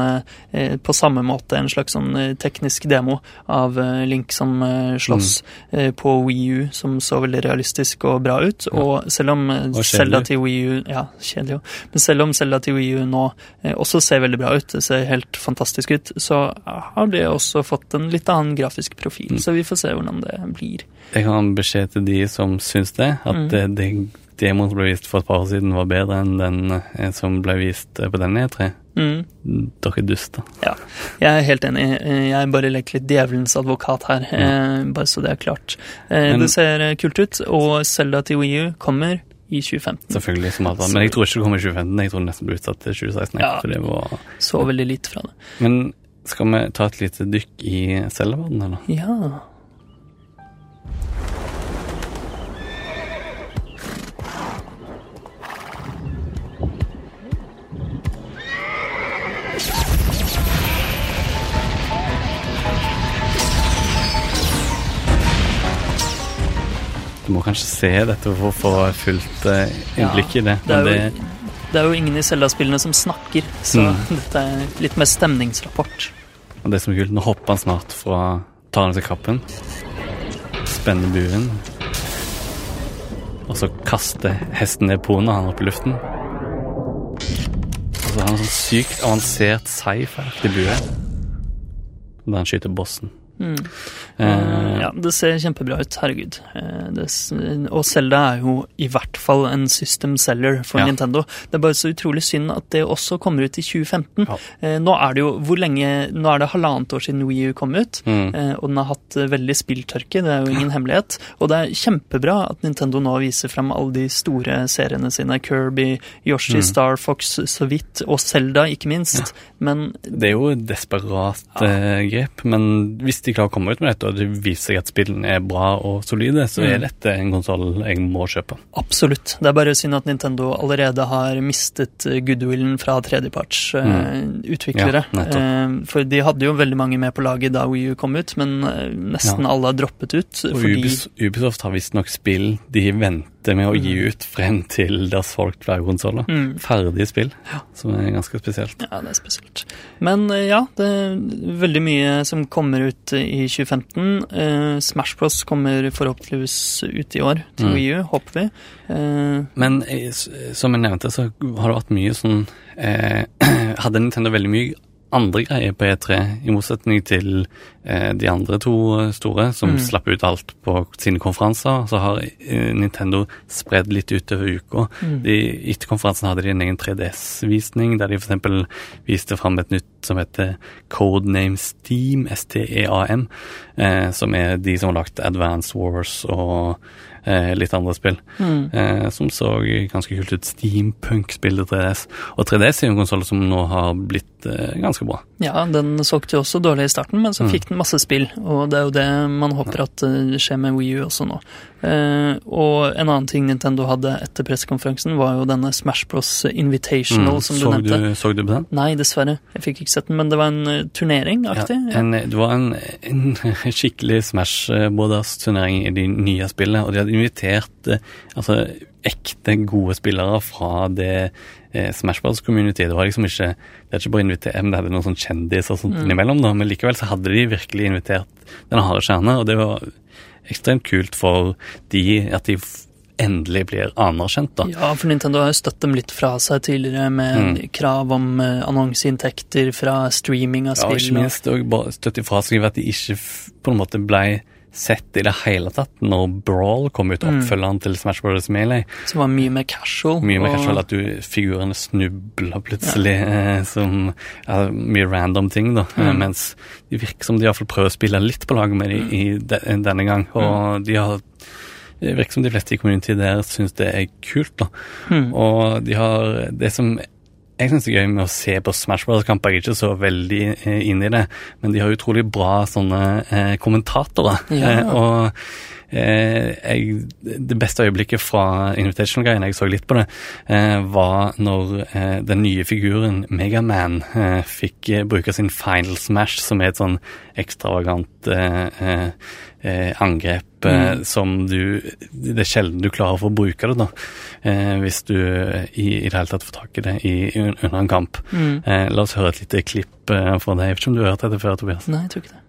på samme måte en slags sånn teknisk demo av Link som slåss Mm. på Wii U, som så veldig realistisk og bra ut. Og selv om. Zelda til Wii U Ja, kjedelig òg. Men selv om Zelda til Wii U nå eh, også ser veldig bra ut, det ser helt fantastisk ut, så har det også fått en litt annen grafisk profil. Mm. Så vi får se hvordan det blir. Jeg en beskjed til de som syns det, at Mm. det, det demoen som ble vist for et par år siden, var bedre enn den eh, som ble vist eh, på denne E3. Mm. Dere er duster. Ja, jeg er helt enig. Eh, Jeg bare leker litt djevelens advokat her, mm. bare så det er klart. Men- det ser kult ut, og Zelda til Wii U kommer i 2015. Selvfølgelig, som alt annet. Men jeg tror ikke det kommer i 2015. Jeg tror det nesten blir utsatt til 2016. Ja. Var... Så veldig lite fra det. Men skal vi ta et lite dykk i Zelda-verdenen, eller? Ja. Du må kanskje se dette for å få fullt eh, innblikk i det. Det er, jo, det er jo ingen i Zelda-spillene som snakker, så Mm. dette er litt mer stemningsrapport. Og det som er kult, nå hopper han snart fra Tar han seg kappen, spenner buen, og så kaster hesten ned poen og han opp i luften. Og så har han en sånn sykt avansert sci-fi-aktig bue. da han skyter bossen. Mm. Uh, ja, det ser kjempebra ut, herregud. Eh, Det, og Zelda er jo i hvert fall en system seller for Ja. Nintendo. Det er bare så utrolig synd at det også kommer ut i 2015. Ja. Nå er det jo hvor lenge Nå er det halvannet år siden Wii U kom ut, Mm. og den har hatt veldig spilltørke, det er jo ingen hemmelighet. Og det er kjempebra at Nintendo nå viser frem alle de store seriene sine. Kirby, Yoshi, Mm. Star Fox så vidt, og Zelda ikke minst. Men Det er jo et desperat grep, men hvis de klarer å komme ut med dette, og det viser seg at spillene er bra og solide, så er Mm. dette en konsoll jeg må kjøpe. Absolutt. Det er bare synd at Nintendo allerede har mistet eh, goodwillen fra tredjepartsutviklere. Ja, for de hadde jo veldig mange med på laget da Wii U kom ut, men eh, nesten Ja. alle har droppet ut. Og fordi Ubisoft har visstnok spill de venter med å gi ut frem til det har solgt flere konsoller. Mm. Ferdige spill, som er ganske spesielt. Ja, det er spesielt. Men eh, ja, det er veldig mye som kommer ut i 2015. Uh, Smash Bros kommer forhåpentligvis ut i år til Mm. Wii U, håper vi. Uh, Men eh, som jeg nevnte, så har det vært mye sånn uh, (clears throat) Hadde Nintendo veldig mye andre greier på E3, i motsetning til eh, de andre to store, som Mm. slapp ut alt på sine konferanser. Så har eh, Nintendo spredd litt utover uka. Mm. De, etter konferansen hadde de en egen 3DS-visning, der de f.eks. viste fram et nytt som heter Codename Steam, S-T-E-A-M, eh, som er de som har lagt Advance Wars og litt andre spill. mm. Eh, som så ganske kult ut. Steampunk-spillet 3DS. Og 3DS er jo en konsoll som nå har blitt eh, ganske bra. Ja, den solgte jo også dårlig i starten, men så Mm. fikk den masse spill. Og det er jo det man håper at eh, skjer med Wii U også nå. Eh, og en annen ting Nintendo hadde etter pressekonferansen, var jo denne Smash Bros Invitational, som du Mm. så, nevnte. du, så du på den? Nei, dessverre. Jeg fikk ikke sett den, men det var en uh, turnering-aktig. Ja, en, det var en, en (laughs) skikkelig Smash Brothers-turnering i de nye spillene, og de hadde invitert eh, altså, ekte gode spillere fra det eh, Smash Bros. community. Det var liksom ikke det er ikke bare invitert, men det hadde noen sånn kjendiser og sånt Mm. innimellom, da, men likevel så hadde de virkelig invitert den harde kjerne, og det var ekstremt kult for de at de endelig blir anerkjent, da. Ja, for Nintendo har jo støtt dem litt fra seg tidligere med Mm. krav om uh, annonseinntekter fra streaming av Ja, og ikke minst og bare støtt ifra seg ved at de ikke på en måte ble sett i det hele tatt når Brawl kom ut, Mm. oppfølgeren til Smash Bros. Melee. Som var mye mer casual. Mye mer og- casual at du, figurene snubler plutselig, ja. som ja, mye random ting, da. Eh, Mm. mens de virker som de iallfall prøver å spille litt på lag med de i de, denne gang. Mm. Og de har det virker som de fleste i community der syns det er kult. da. Mm. Og de har Det som jeg syns er gøy med å se på Smash Bros.-kamper, jeg er ikke så veldig inn inne i det, men de har utrolig bra sånne eh, kommentatorer. Ja. Eh, og eh, jeg, det beste øyeblikket fra Invitational-greien, jeg så litt på det, eh, var når eh, den nye figuren Megaman eh, fikk eh, bruke sin Final Smash, som er et sånn ekstravagant eh, eh, eh, angrep eh, Mm. som du Det er sjelden du klarer å få bruke det, da. Eh, hvis du eh, i, i det hele tatt får tak i det i, under en kamp. Mm. Eh, la oss høre et lite klipp eh, fra deg. Jeg vet ikke om du har hørt dette før, Tobias? Nei, jeg tror ikke det.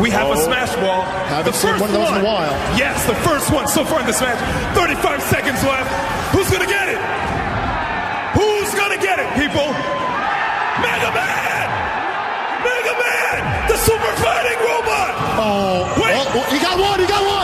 We have a oh. smash ball. Haven't the first one of those in a while. Yes, the first one so far in this match. 35 seconds left. Who's gonna get it? Who's gonna get it, people? Mega Man! Mega Man! The super fighting robot! Oh, Wait. oh, oh, he got one. He got one.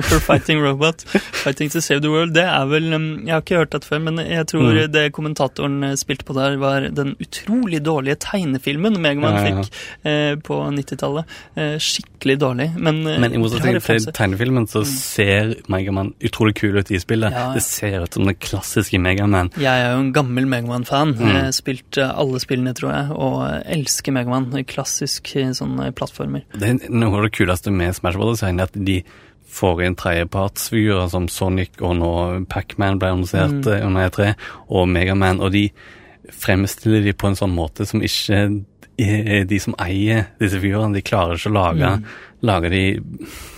Super Fighting Robot, Fighting to Save the World. Det er vel um, Jeg har ikke hørt dette før, men jeg tror Mm. det kommentatoren eh, spilte på der, var den utrolig dårlige tegnefilmen Megaman Ja, ja, ja. fikk eh, på 90-tallet. Eh, skikkelig dårlig, men eh, Men i motsetning til tegnefilmen så ser Megaman utrolig kul ut i spillet. Det ser ut som den klassiske Megaman. Jeg er jo en gammel Megaman-fan. Mm. Spilt eh, alle spillene, tror jeg, og elsker Megaman. Klassisk sånn plattformer. Det er noe av det kuleste med Smash Bros. er at de får inn tredjepartsfigurer som Sonic og nå Pacman ble annonsert Mm. eh, under E3, og Megaman, og de fremstiller de på en sånn måte som ikke de som eier disse figurene, de klarer ikke å lage, Mm. lage de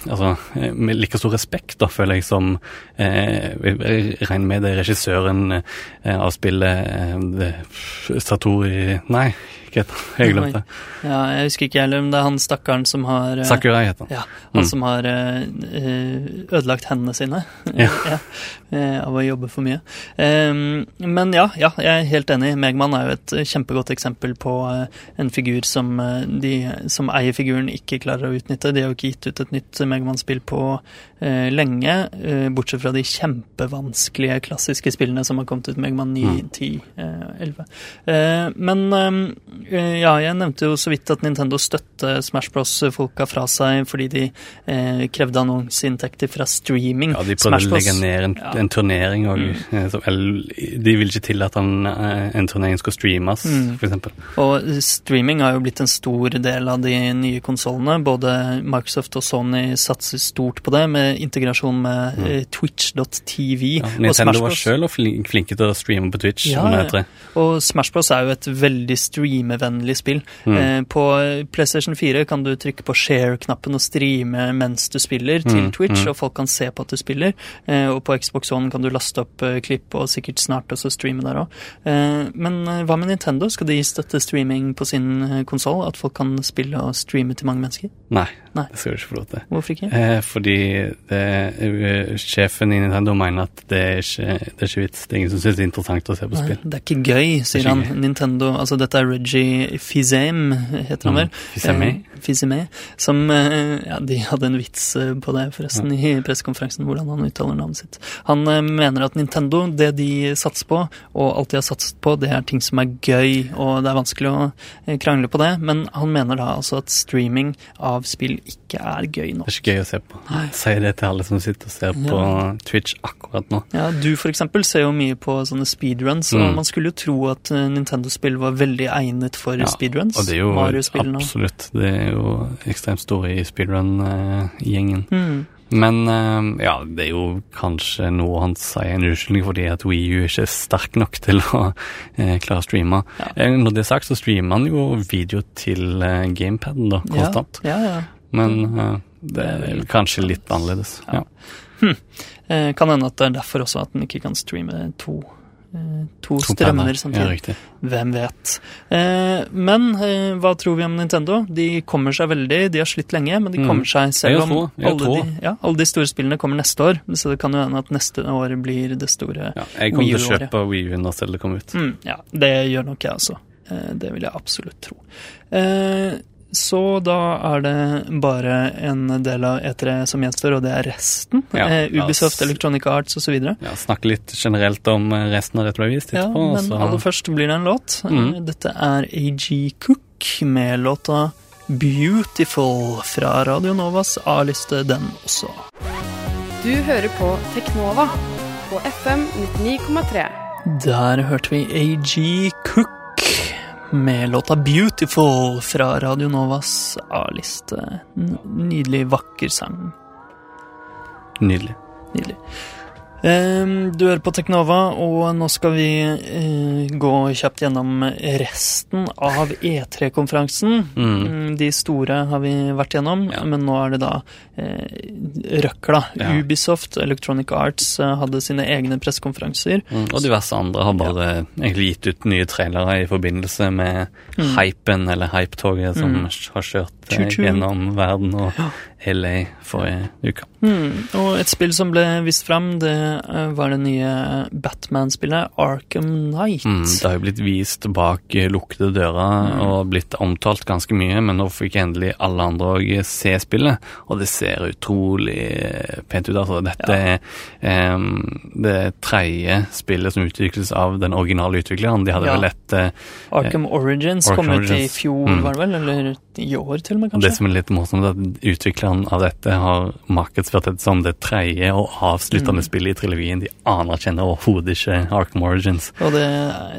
altså, med like stor respekt, da, føler jeg, som eh, Jeg regner med det regissøren eh, av spillet eh, Satori Nei, hva het. (laughs) Jeg glemte det. Ja, jeg husker ikke heller, men det er han stakkaren som har eh, Sakurai het han. Ja, han Mm. som har eh, eh, ødelagt hendene sine (laughs) Ja. ja, av å jobbe for mye. Ehm, men ja, ja, jeg er helt enig. Megman er jo et kjempegodt eksempel på en figur som de som eier figuren, ikke klarer å utnytte. De har jo ikke gitt ut et nytt Megman-spill på lenge, bortsett fra de kjempevanskelige klassiske spillene som har kommet ut, Megman 9, Mm. 10, eh, 11. Eh, men eh, ja, jeg nevnte jo så vidt at Nintendo støtte Smash Bros-folka fra seg fordi de eh, krevde annonseinntekter fra streaming. Ja, de prøvde Smash å legge ned en, Ja. en turnering òg. Mm. De ville ikke tillate en, eh, en turnering skulle streames, Mm. eksempel. Og streaming har jo blitt en stor del av de nye konsollene. Både Microsoft og Sony satser stort på det, med integrasjon med Mm. eh, twitch.tv. Ja, og Nintendo Smash var Bros. sjøl flinke til å streame på Twitch. Ja. Og Smash Bros er jo et veldig streamevennlig spill. Mm. Eh, på PlayStation 4 kan du trykke på share-knappen og streame mens du spiller til Mm, Twitch, mm. og folk kan se på at du spiller. Eh, og på Xbox One kan du laste opp eh, klipp og sikkert snart også streame der òg. Men hva med Nintendo? Skal de støtte streaming på sin konsoll? At folk kan spille og streame til mange mennesker? Nei, Nei. det skal du ikke få lov til. Hvorfor ikke? Eh, fordi det, uh, sjefen i Nintendo mener at det er ikke, det er ikke vits. Det er ingen som syns det er interessant å se på Nei, spill. det er ikke gøy, sier ikke han. gøy. Nintendo Altså, dette er Reggie Fizem, heter han Mm, vel? Fils-Aimé. Eh, Fils-Aimé, Som eh, Ja, de hadde en vits eh, på det, forresten, i pressekonferansen, hvordan han uttaler navnet sitt. Han eh, mener at Nintendo, det de satser på, og alt de har satset på, det er ting som er gøy, og det er vanskelig å krangle på det, men han mener da altså at streaming av spill ikke er gøy nok. Det er ikke gøy å se på. Nei. Si det til alle som sitter og ser på Twitch akkurat nå. Ja, Du for eksempel ser jo mye på sånne speedruns, og Mm. man skulle jo tro at eh, Nintendo-spill var veldig egnet for Ja, speedruns. Og det er jo absolutt. Det er jo ekstremt store i speedrun-gjengen. Mm. Men eh, ja, det er jo kanskje noe han sier en unnskyldning fordi at Wii U ikke er sterk nok til å eh, klare å streame. Ja. Når det er sagt, så streamer han jo video til eh, gamepaden da, konstant. Ja, ja, ja. Men uh, det er vel kanskje litt annerledes. Ja. Hm. Eh, kan hende at det er derfor også at den ikke kan streame to eh, to, strømmer samtidig. Ja. Hvem vet. Eh, men eh, hva tror vi om Nintendo? De kommer seg veldig. De har slitt lenge, men de Mm. kommer seg selv om alle de, ja, alle de store spillene kommer neste år. Så det kan jo hende at neste år blir det store Ja, jeg kommer til å kjøpe Wii U når det kommer ut. Mm, ja, det gjør nok jeg også. Eh, Det vil jeg absolutt tro. Eh, Så da er det bare en del av E3 som gjenstår, og det er resten. Ja, Eh, Ubisoft, Electronic Arts osv. Ja, Snakke litt generelt om eh, resten av det ble vist Ja, etterpå. men så- aller først blir det en låt. Eh, Dette er AG Cook med låta Beautiful fra Radio Novas A-liste, den også. Du hører på Teknova på FM 99,3. Der hørte vi AG Cook med låta Beautiful fra Radio Novas A-liste. Nydelig, vakker sang. Nydelig. Nydelig. Du hører på Teknova, og nå skal vi eh, gå kjapt gjennom resten av E3-konferansen. Mm. Mm, De store har vi vært gjennom, Ja. men nå er det da røkla. Ja. Ubisoft, Electronic Arts eh, hadde sine egne pressekonferanser. Mm, Og diverse andre har bare egentlig gitt ut nye trailere i forbindelse med hypen, eller hypetoget, som Mm. har kjørt eh, gjennom verden og LA forrige uke. Mm, og et spill som ble vist fram, det eh, var det nye Batman-spillet Arkham Knight. Mm, det har jo blitt vist bak eh, lukkede dører og blitt omtalt ganske mye, men nå fikk endelig alle andre òg se spillet, og det ser utrolig eh, pent ut. Altså, dette er um, det tredje spillet som utvikles av den originale utvikleren. De hadde Ja. vel et uh, Arkham Origins Arkham kom ut i fjor, Mm. var det vel? Eller i år til og med, kanskje? Det som er litt morsomt, er at utvikleren av dette har markedsført dette som det tredje og avsluttende Mm. spillet i trilogien. De anerkjenner overhodet ikke Arkham Origins. Og det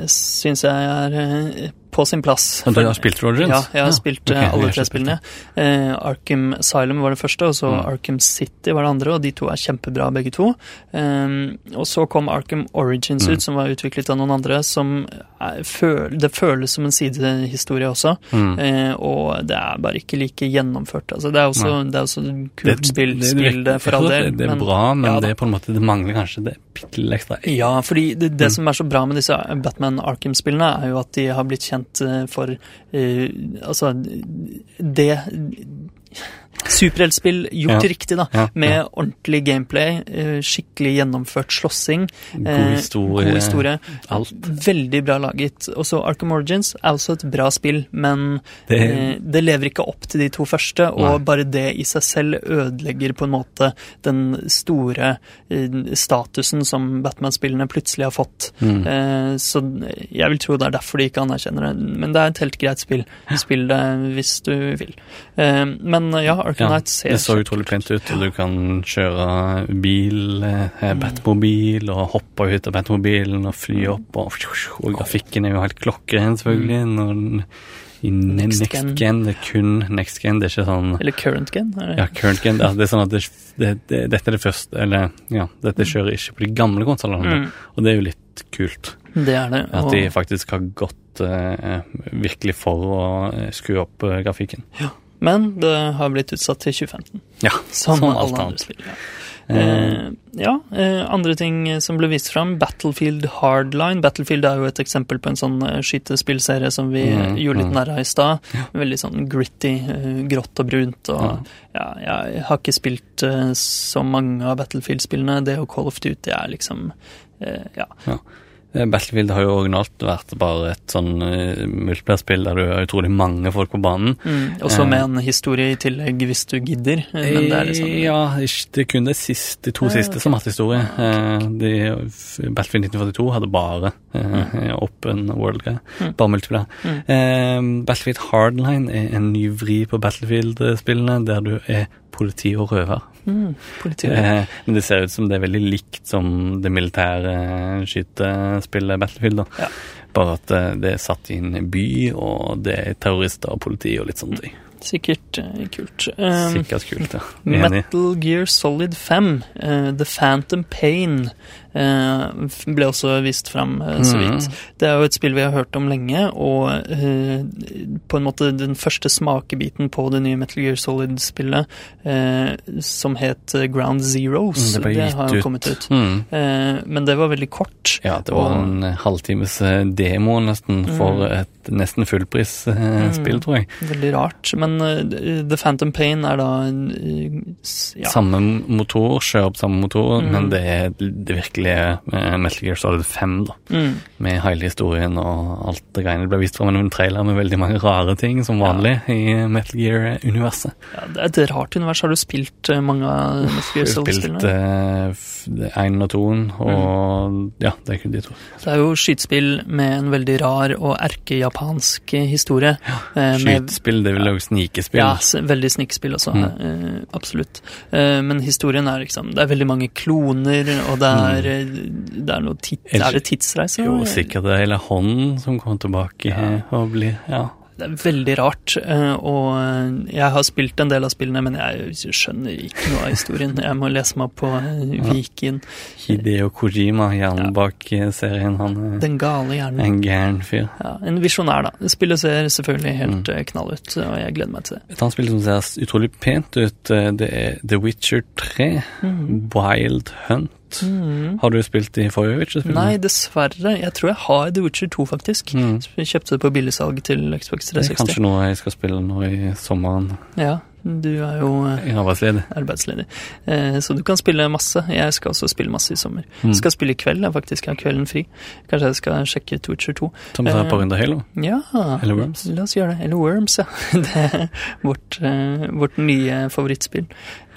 syns jeg er eh, på sin plass. Og du har spilt Origins? Ja, jeg har Ja, spilt ok, eh, alle tre spillene. Uh, Arkham Asylum var det første, og så Mm. Arkham City var det andre, og de to er kjempebra begge to. Um, og så kom Arkham Origins Mm. ut, som var utviklet av noen andre, som er, føl, det føles som en sidehistorie også. Mm. uh, og det er bare ikke like gjennomført. Altså, det er også, det er også kult spill, spill det for all del. Det, er men- bra, men ja det er på en måte, det mangler kanskje det bitte litt ekstra. Ja, fordi det, det Mm. som er så bra med disse Batman Arkham-spillene, er jo at de har blitt kjent for eh, Altså, det Superheltspill gjort Ja. riktig, da. Ja, med ja. ordentlig gameplay, eh, skikkelig gjennomført slåssing. God eh, historie, God historie. alt. Veldig bra laget. Og så Arkham Origins er også et bra spill, men Det- eh, det lever ikke opp til de to første, og Nei. bare det i seg selv ødelegger på en måte den store statusen som Batman-spillene plutselig har fått. Mm. Eh, så jeg vil tro det er derfor de ikke anerkjenner det. Men det er et helt greit spill. Spill det hvis du vil. Eh, men ja, Arkham Ja, Knight ser det så utrolig pent ut, og du kan kjøre bil, eh, Mm. Batmobil, og hoppe ut av Batmobilen og fly opp, og, og grafikken er jo helt klokkeren, selvfølgelig. Når den, i Next next, gen. gen. Det er kun next gen, det er ikke sånn Eller current gen. Eller? Ja, current gen. Det er, det er sånn at det, det, det, dette er det første Eller, ja, dette kjører ikke på de gamle konsollene, Mm. og det er jo litt kult. Det er det. At de faktisk har gått eh, virkelig for å eh, skru opp eh, grafikken. Men det har blitt utsatt til 2015. Ja, Som, som alle alt andre annet. spill. Ja. Eh, ja, eh, andre ting som ble vist fram. Battlefield Hardline. Battlefield er jo et eksempel på en sånn eh, skytespillserie som vi eh, Mm, gjorde litt mm. narr av i stad. Veldig sånn gritty, eh, grått og brunt. Og ja. jeg har ikke spilt eh, så mange av Battlefield-spillene. Det og Call of Duty er liksom eh, ja. Eh, Battlefield har jo originalt vært bare et sånn uh, multiplayer-spill der du har utrolig mange folk på banen. Mm, og så Eh, med en historie i tillegg, hvis du gidder. Eh, Men det er liksom Ja, det er kun de, siste, de to Ja, siste ok. som har hatt historie. Eh, de, Battlefield 1942 hadde bare eh, open world-greie. Mm. Bare multiplayer. Mm. Eh, Battlefield Hardline er en ny vri på Battlefield-spillene, der du er politi og røver. Mm. Eh, men det ser ut som det er veldig likt som det militære skytespillet Battlefield. da. Ja. Bare at eh, det er satt i en by, og det er terrorister og politi og litt sånne ting. Sikkert eh, kult. Um, Sikkert kult, ja. Metal Gear Solid 5, eh, The Phantom Pain, ble også vist fram eh, så Mhm. vidt. Det er jo et spill vi har hørt om lenge, og eh, på en måte den første smakebiten på det nye Metal Gear Solid-spillet, eh, som het eh, Ground Zeroes, det, det har jo kommet ut. Mm. Eh, men det var veldig kort. Ja, det var og- en eh, halvtimes eh, demo nesten for Mm. et nesten fullprisspill, Mm. tror jeg. Veldig rart. Men eh, The Phantom Pain er da eh, ja. Samme motor, kjører opp samme motor, Mm. men det er det virkelige eh, Metal Gear Solid 5, da. Mm. Med hele historien og alt det greiene. Det ble vist fram en trailer med veldig mange rare ting, som vanlig i Metal Gear-universet. Ja, det er et rart univers. Har du spilt eh, mange av Metal Gear Solid-spillene? Jeg har spilt én og toen, og ja, det er kun de to. Det er jo skytespill med en veldig rar og erkejapansk historie. Ja, med- Skytespill, det vil jo snikespill. Ja, veldig snikespill også. Mm. eh, absolutt. Eh, men historien er liksom Det er veldig mange kloner, og det er, eh, det er tit, Er det tidsreise? Jo, sikkert det er hele hånden som kommer tilbake ja. og blir Ja. Det er veldig rart, eh, og eh, jeg har spilt en del av spillene, men jeg skjønner ikke noe av historien. (laughs) Jeg må lese meg på eh, Viken. Hideo Kojima, hjernen bak eh, serien, han er Den gale hjernen. en gæren fyr. Ja, en visjonær, da. Spillet ser selvfølgelig helt Mm. knall ut, og jeg gleder meg til det. Et annet spill som ser utrolig pent ut, det er The Witcher 3. mm. Wild Hunt. Mhm. Har du spilt de forrige Witcher-spillene? Nei, dessverre. Jeg tror jeg har The Witcher 2, faktisk. Mm. Kjøpte det på billigsalg til Xbox Det er kanskje noe jeg skal spille nå i sommeren. Ja, du er jo eh, arbeidsledig. arbeidsledig. Eh, så du kan spille masse. Jeg skal også spille masse i sommer. Mm. Skal spille i kveld, jeg faktisk. Har kvelden fri. Kanskje jeg skal sjekke Twitcher Witcher 2. Som du Eh, på Runda Halo. Ja. Eller Worms. La oss gjøre det. Eller Worms, ja. (laughs) Det er vårt, eh, vårt nye favorittspill.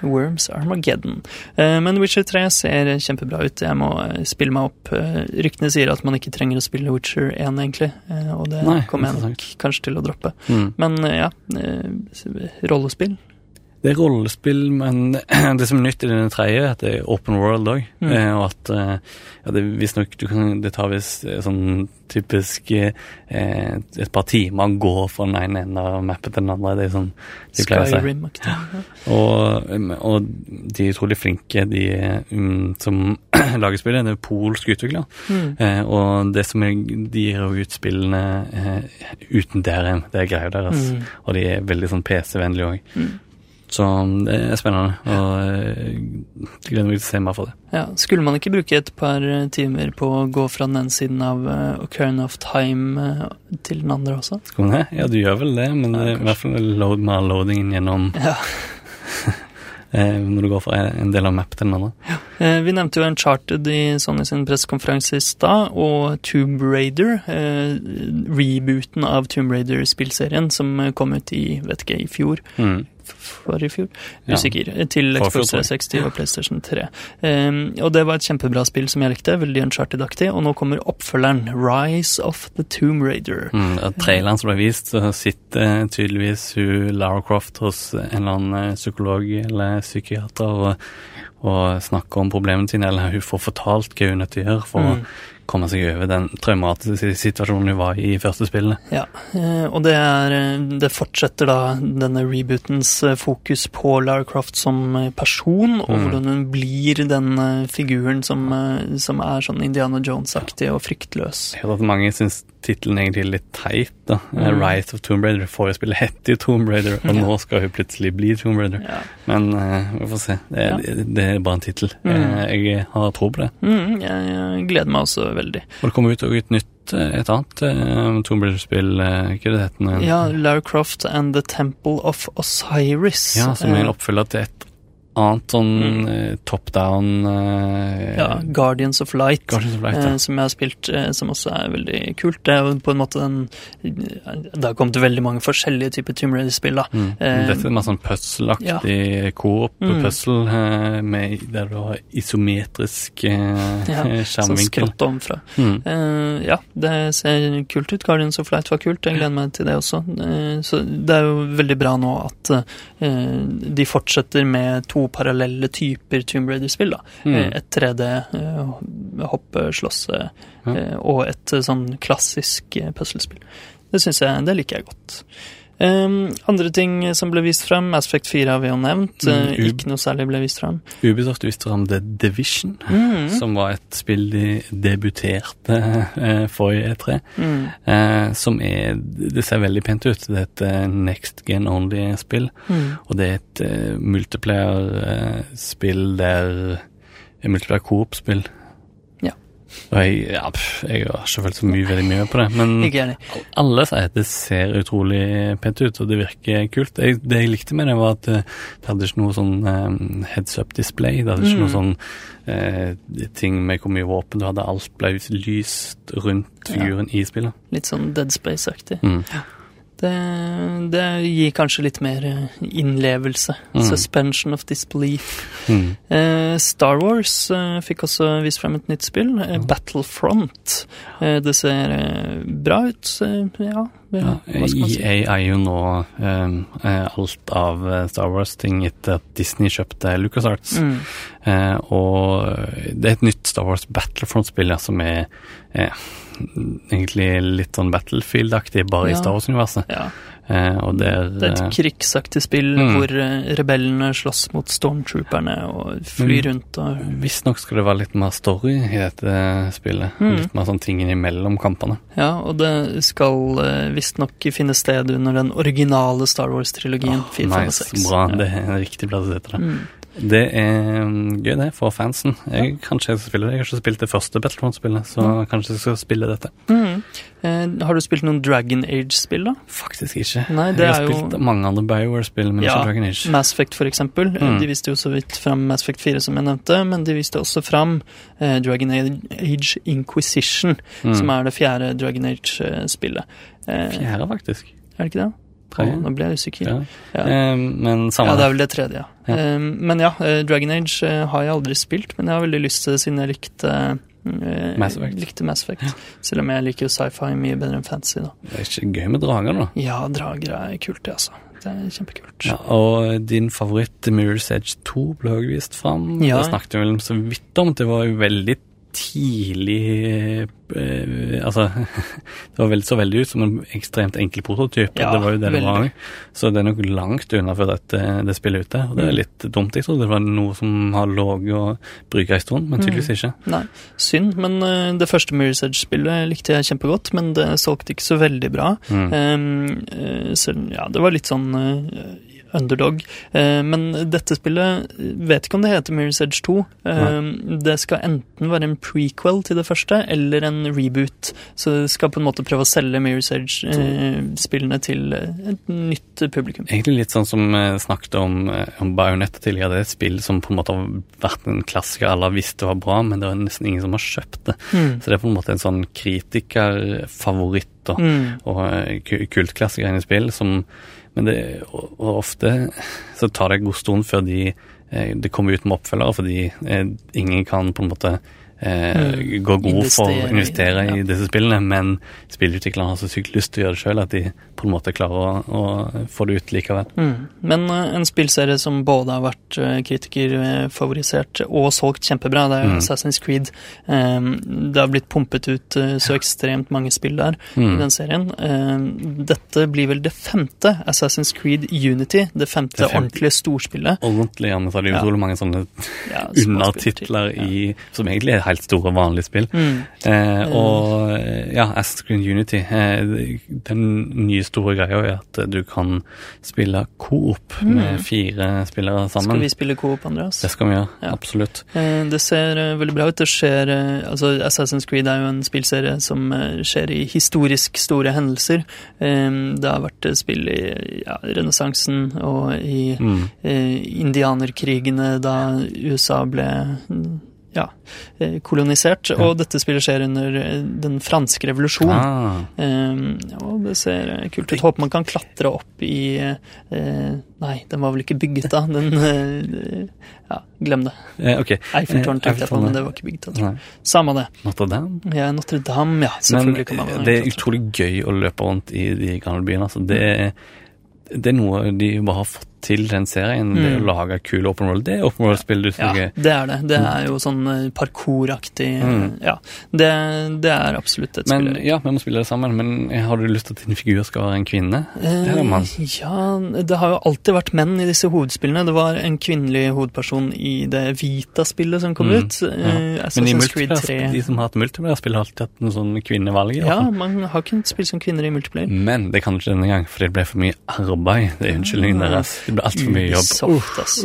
Worms Armageddon. Eh, men Witcher 3 ser kjempebra ut. Jeg må eh, spille meg opp. Eh, ryktene sier at man ikke trenger å spille Witcher 1, egentlig. Eh, og det Nei, kommer jeg nok kanskje til å droppe. Mm. Men eh, ja, eh, rollespill. Det er rollespill, men (clears throat) det som er nytt i denne tredje, er at det er open world òg. Mm. Eh, og at eh, ja, det, visstnok du kan, det tar visst eh, sånn typisk eh, et par timer å gå fra den ene enden av mappet til den andre. Det er sånn de pleier å si. (laughs) Og, um, og de er utrolig flinke, de um, som (clears throat) lager spillet. Det er polsk utvikler. Mm. Eh, og det som er, de gir jo ut spillene eh, uten DRM. Det er greia deres. Mm. Og de er veldig sånn PC-vennlige òg. Så det er spennende. Og eh, jeg gleder meg til å se mer for det. Ja, Skulle man ikke bruke et par eh, timer på å gå fra den ene siden av Occurrence of Time eh, til den andre også? Skal man det? Ja, du gjør vel det, men er i hvert fall load mer loadingen gjennom (laughs) Ja. (laughs) eh, Når du går fra en del av map til den andre. Eh, Vi nevnte jo Uncharted i Sony sin pressekonferanse i stad, og Tomb Raider. Eh, rebooten av Tomb Raider-spillserien som eh, kom ut i, vet ikke, i fjor. Mm. Var i fjor? Usikker. ja. Til Xbox 360 og PlayStation 3. Um, og det var et kjempebra spill som jeg likte, veldig Uncharted-aktig, og nå kommer oppfølgeren, Rise of the Tomb Raider. Mm, traileren som ble vist, så sitter tydeligvis hun Lara Croft hos en eller annen eh, psykolog eller psykiater og, og snakker om problemene sine, eller hun får fortalt hva hun er nødt til å gjøre for Mm. å komme seg over den traumatiske situasjonen hun var i i første spillet. Ja, eh, og det er eh, Det fortsetter da denne rebootens eh, fokus på Lara Croft som person, og Mm. hvordan hun blir den figuren som, som er sånn Indiana Jones-aktig og fryktløs. Jeg hører at mange syns tittelen egentlig litt teit. da. Eh, Mm. Rise of Tomb Raider. får jo spille jo Tomb Raider, og (laughs) Ja. nå skal hun plutselig bli Tomb Raider. Ja. Men uh, vi får se. Det, Ja. det, det er bare en tittel. Mm. Jeg, jeg har tro på det. Mm, jeg, jeg gleder meg også veldig. Og det kommer ut et nytt, eh, et annet uh, Tomb Raider-spill. uh, Hva det heter? Ja, Lara Croft and The Temple of Osiris. Ja, som er en Eh, oppfølger til et annet sånn mm. top down eh, Ja, Guardians of Light, Guardians of Light, ja. eh, som jeg har spilt, eh, som også er veldig kult. Det er jo på en måte den Det har kommet veldig mange forskjellige typer Tomb Raider-spill, da. Mm. Eh, Dette er mer sånn puzzle-aktig coop Mm. puzzle mm. med, der du har isometrisk eh, (laughs) Ja, sånn skjermvinkel. skrått ovenfra. Mm. Eh, ja, det ser kult ut. Guardians of Light var kult. Jeg gleder meg til det også. Eh, så det er jo veldig bra nå at eh, de fortsetter med to parallelle typer Tomb Raider-spill. Mm. Eh, et 3D eh, hoppe, Ja. eh, og et eh, sånn klassisk eh, puslespill. Det syns jeg Det liker jeg godt. Um, andre ting som ble vist frem, Aspect 4 har vi jo nevnt. Mm, Eh, ikke noe særlig ble vist frem. Ubisoft viste fram The Division, mm. som var et spill de debuterte For forrige E3. Mm. Uh, som er Det ser veldig pent ut. Det er et next gen only-spill. Mm. Og det er et multiplayer-spill der Multiplayer coop-spill. Ja. Og jeg, ja, pff, jeg har ikke følt så mye veldig mye på det, men alle sier at det ser utrolig pent ut, og det virker kult. Jeg, det jeg likte med det, var at eh, det hadde ikke noe sånn eh, heads up display. Det hadde ikke Mm. noe sånn eh, ting med hvor mye våpen du hadde. Alt ble lyst rundt figuren i spillet. Litt sånn Dead Space-aktig. Mm. Det, det gir kanskje litt mer eh, innlevelse. Mm. Suspension of disbelief. Mm. Eh, Star Wars eh, fikk også vist frem et nytt spill, eh, Battlefront. Eh, det ser eh, bra ut, eh, ja. Ja, si? EA eier jo nå eh, eh, alt av eh, Star Wars-ting etter at Disney kjøpte LucasArts. Mm. Eh, og det er et nytt Star Wars Battlefront-spill ja, som er eh, egentlig litt sånn Battlefield-aktig, bare Ja. i Star Wars-universet. Ja. Eh, og det er, Det er et eh, krigsaktig spill Mm. hvor eh, rebellene slåss mot stormtrooperne og flyr rundt og Visstnok skal det være litt mer story i dette spillet. Mm. Litt mer sånn ting imellom kampene. Ja, og det skal visstnok finne sted under den originale Star Wars-trilogien. Oh, 4, 5 og nice, 6. bra. Ja. Det er en riktig plass å sette det. Mm. Det er mm, gøy, det, for fansen. Jeg, Kanskje jeg skal spille det. Jeg har ikke spilt det første Battlefront-spillet, så kanskje jeg skal spille dette. Mm. Eh, har du spilt noen Dragon Age-spill, da? Faktisk ikke. Nei, jeg har er jo spilt mange andre Bioware-spill, men Ja, ikke Dragon Age. Mass Effect, for eksempel. Eh, Mm. De viste jo så vidt fram Mass Effect 4, som jeg nevnte, men de viste også fram eh, Dragon Age Inquisition, Mm. som er det fjerde Dragon Age-spillet. Eh, Fjerde, faktisk. er det ikke det? Tredje. Nå ble jeg usikker. Ja. Ja. Eh, men samme Ja, det er vel det tredje, ja. Ja. Eh, men ja, eh, Dragon Age eh, har jeg aldri spilt, men jeg har veldig lyst til det siden jeg likte eh, Mass Effect. Likte Mass Effect. Selv om jeg liker jo sci-fi mye bedre enn fantasy, da. Det er ikke gøy med drager, da. Ja, drager er kult, det, altså. Det er kjempekult. Ja, og din favoritt Mirror's Edge 2 ble også vist fram. Ja. Det snakket vi vel så vidt om. Det var jo veldig tidlig eh, Altså, (laughs) det var vel, så veldig ut som en ekstremt enkel prototyp. Ja, det var jo det det var. Så det er nok langt unna før dette, det spillet er ute. Og det er Mm. litt dumt. Jeg trodde det var noe som har ligget og bryka en stund, men tydeligvis ikke. Nei, synd, men eh, det første Mirror's Edge-spillet likte jeg kjempegodt, men det solgte ikke så veldig bra. Mm. Um, eh, så ja, det var litt sånn eh, underdog. Eh, men dette spillet vet ikke om det heter Mirror's Edge 2. Nei. det skal enten være en prequel til det første, eller en reboot. Så det skal på en måte prøve å selge Mirror's Edge-spillene til eh, et nytt publikum. Egentlig litt sånn som vi snakket om, eh, om Bajonett tidligere. Det er et spill som på en måte har vært en klassiker alle har visst det var bra, men det er nesten ingen som har kjøpt det. Mm. Så det er på en måte en sånn kritikerfavoritt og, Mm. og eh, kultklassiker i spill som Men det, og, og ofte så tar det en god stund før de, eh, det kommer ut med oppfølgere, fordi eh, ingen kan på en måte eh, går gå god for å investere i ja. disse spillene, men spillutviklerne har så sykt lyst til å gjøre det sjøl at de på en måte klarer å, å få det ut likevel. Mm. Men eh, en spillserie som både har vært uh, kritikerfavorisert og solgt kjempebra, det er jo Mm. Assassin's Creed. Det har blitt pumpet ut eh, så ekstremt mange spill der Mm. i den serien. Dette blir vel det femte Assassin's Creed Unity, det femte Det femte. ordentlige storspillet. Ordentlig, ja, men så er det Ja. utrolig mange sånne Ja, (laughs) undertitler i Som egentlig er helt store, vanlige spill. Mm. Eh, og ja, Assassin's Creed Unity. Eh, den nye store greia er at du kan spille coop Mm. med fire spillere sammen. Skal vi spille coop, Andreas? Det skal vi gjøre, Ja. absolutt. Eh, Det ser eh, veldig bra ut. Det skjer eh, Altså, Assassin's Creed er jo en spillserie som eh, skjer i historisk store hendelser. Det har vært spill i ja, renessansen og i Mm. indianerkrigene da USA ble mm, ja, eh, kolonisert. Ja. Og dette spillet skjer under eh, den franske revolusjon. Ah. Eh, og det ser kult ut. Håper man kan klatre opp i eh, Nei, den var vel ikke bygget da. Den Ja, glem det. Eh, okay. Eiffeltårnet tenkte jeg på, men det var ikke bygget da. Samme det. Notre-Dame? Ja, Notre-Dame, ja. Men kan man det er utrolig gøy å løpe rundt i de gamle byene. Altså, det, det er noe de bare har fått til den serien. Det å Mm. lage kule open world, det er open world-spill du Ja, det er det. Det er jo sånn eh, parkouraktig Mm. Ja. Det, det er absolutt et Men spill. ja, vi må spille det sammen. Men har du lyst til at din figur skal være en kvinne? Eller en mann? Eh, ja, det har jo alltid vært menn i disse hovedspillene. Det var en kvinnelig hovedperson i det Vita-spillet som kom Mm, ut. ja. eh, Men i multiplayer, de som har hatt multiplayer-spill, har alltid hatt noen sånne kvinnevalg. Ja, man har kunnet spille som kvinner i multiplayer. Men det kan du ikke denne gang, fordi det ble for mye arbeid. Det er unnskyldningen deres. Det ble altfor mye jobb. Ubisoft, ass.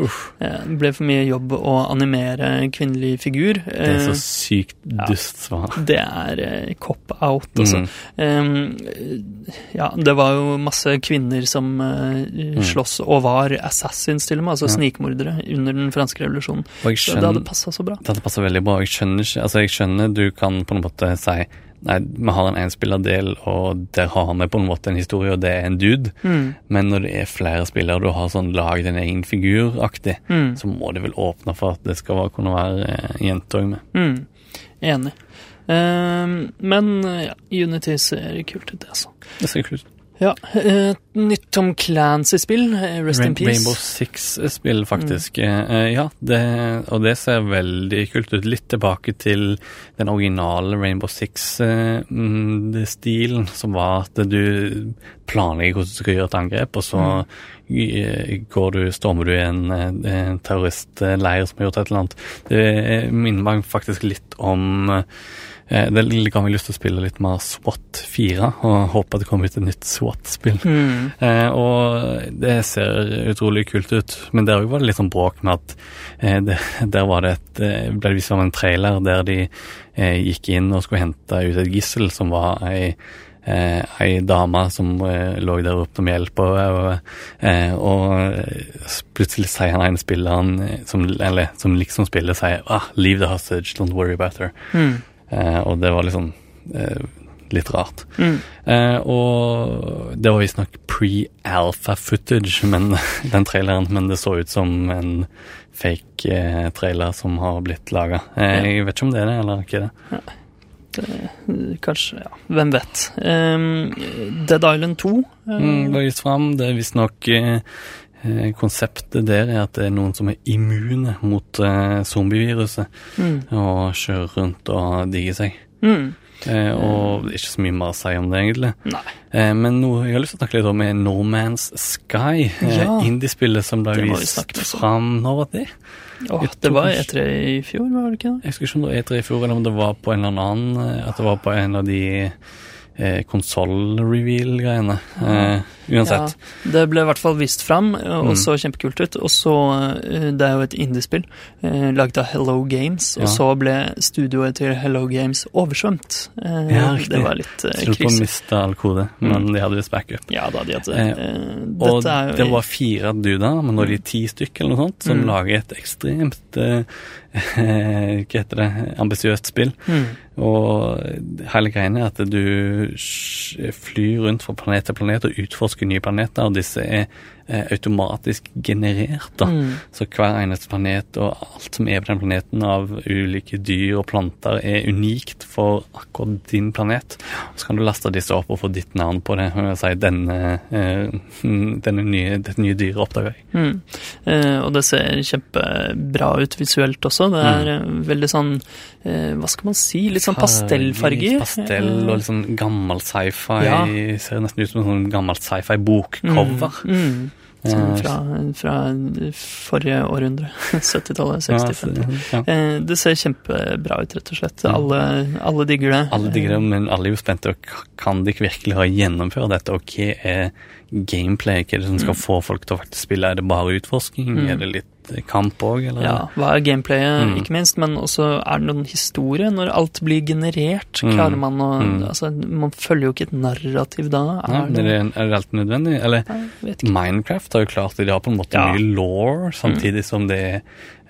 Eh, Det ble for mye jobb å animere kvinnelig figur. Det er så Eh, sykt dust svar. Det er eh, cop-out, altså. Mm. Um, ja, det var jo masse kvinner som uh, slåss og var assassins, til og med, altså. Ja. snikmordere, under den franske revolusjonen. Skjønner, Så det hadde passa så bra. Det hadde passet veldig bra. Jeg skjønner ikke Altså, jeg skjønner du kan på en måte si Nei, vi har en enspillerdel, og der har vi på en måte en historie, og det er en dude. Mm. Men når det er flere spillere, du har sånn lag din egen figur-aktig, Mm. så må det vel åpne for at det skal kunne være eh, jenter òg med. Mm. Enig. Eh, men ja, Unity ser kult ut, det, altså. Det ser kult ut. Ja, eh, et nytt Tom Clancy-spill, Rest Rest in Peace. Rainbow Six-spill, faktisk. Eh, ja, det, og det ser veldig kult ut. Litt tilbake til den originale Rainbow Six-stilen, som var at du planlegger hvordan du skal gjøre et angrep, og så mm. går du, stormer du en, eh, en terroristleir som har gjort et eller annet. Det minner meg faktisk litt om eh, det kan vi lyst til å spille litt mer SWAT 4, og håper det kommer ut et nytt SWAT-spill. Mm. Eh, og det ser utrolig kult ut, men der var det litt sånn bråk med at eh, det, der var det et eh, ble det vist som en trailer der de eh, gikk inn og skulle hente ut et gissel som var ei Eh, ei dame som eh, lå der oppe om hjelp, og, og, eh, og eh, plutselig sier han ene spilleren eh, som, eller, som liksom spiller, sier ah, 'Leave the hostage, don't worry about her'. Mm. Eh, og det var liksom eh, litt rart. Mm. Eh, og det var visstnok pre-alpha footage, men, (laughs) den traileren, men det så ut som en fake trailer som har blitt laga. Jeg vet ikke om det er det, eller ikke det. Kanskje, ja. Hvem vet. Um, Dead Island 2. um, Mm, det er visstnok eh, Konseptet der er at det er noen som er immune mot eh, zombieviruset, Mm. og kjører rundt og digger seg. Mm. Eh, og det ikke så mye mer å si om det, egentlig. Eh, men noe jeg har lyst til å snakke litt om, er No Man's Sky. Eh, Ja. Indiespillet som ble vist fram Når var det? Åh, det var E3 i fjor, var det ikke det? Jeg husker ikke om det var E3 i fjor, eller om det var på en eller annen eh, At det var på en av de eh, konsoll-reveal-greiene. Eh, uansett. Ja, det ble i hvert fall vist fram, og Mm. så kjempekult ut. Og så, eh, Det er jo et indiespill eh, laget av Hello Games, og Ja. så ble studioet til Hello Games oversvømt. Eh, Ja, riktig. det var litt eh, Tror på å miste all kode, men de hadde visst backup. Ja da, de hadde Eh, eh, Og jo det var fire duder, men nå er de ti stykker eller noe sånt, som Mm. lager et ekstremt eh, (laughs) Hva heter det ambisiøst spill. Mm. Og hele greia er at du flyr rundt fra planet til planet og utforsker nye planeter, og disse er automatisk generert. da. Mm. Så hver eneste planet og alt som er på den planeten av ulike dyr og planter, er unikt for akkurat din planet. Så kan du laste disse opp og få ditt navn på det. Si, denne, eh, (laughs) denne nye, dette nye dyret oppdager jeg. Mm. Eh, og det ser kjempebra ut visuelt også. Det er mm. veldig sånn eh, Hva skal man si? Litt sånn pastellfarger. Pastell og litt sånn gammel sci-fi. Ja. Ser nesten ut som en sånn gammel sci-fi-bokcover. Mm, mm. Sånn Eh, fra, fra forrige århundre. (laughs) 70-tallet, 60-50. ja. ja. det ser kjempebra ut, rett og slett. Alle, alle digger det. Alle digger det, men alle er jo spente. Kan de virkelig ha gjennomført dette? Og hva er gameplay? Hva er det som skal få folk til å faktisk spille? Er det bare utforsking? Mm. Er det litt eh, kamp òg, eller? Ja, hva er gameplayet, Mm. ikke minst, men også er det noen historie? Når alt blir generert, Mm. klarer man å Mm. Altså, man følger jo ikke et narrativ da. Er er, det, er det helt nødvendig? Eller. Minecraft har jo klart det. De har på en måte Ja. mye law, samtidig som det er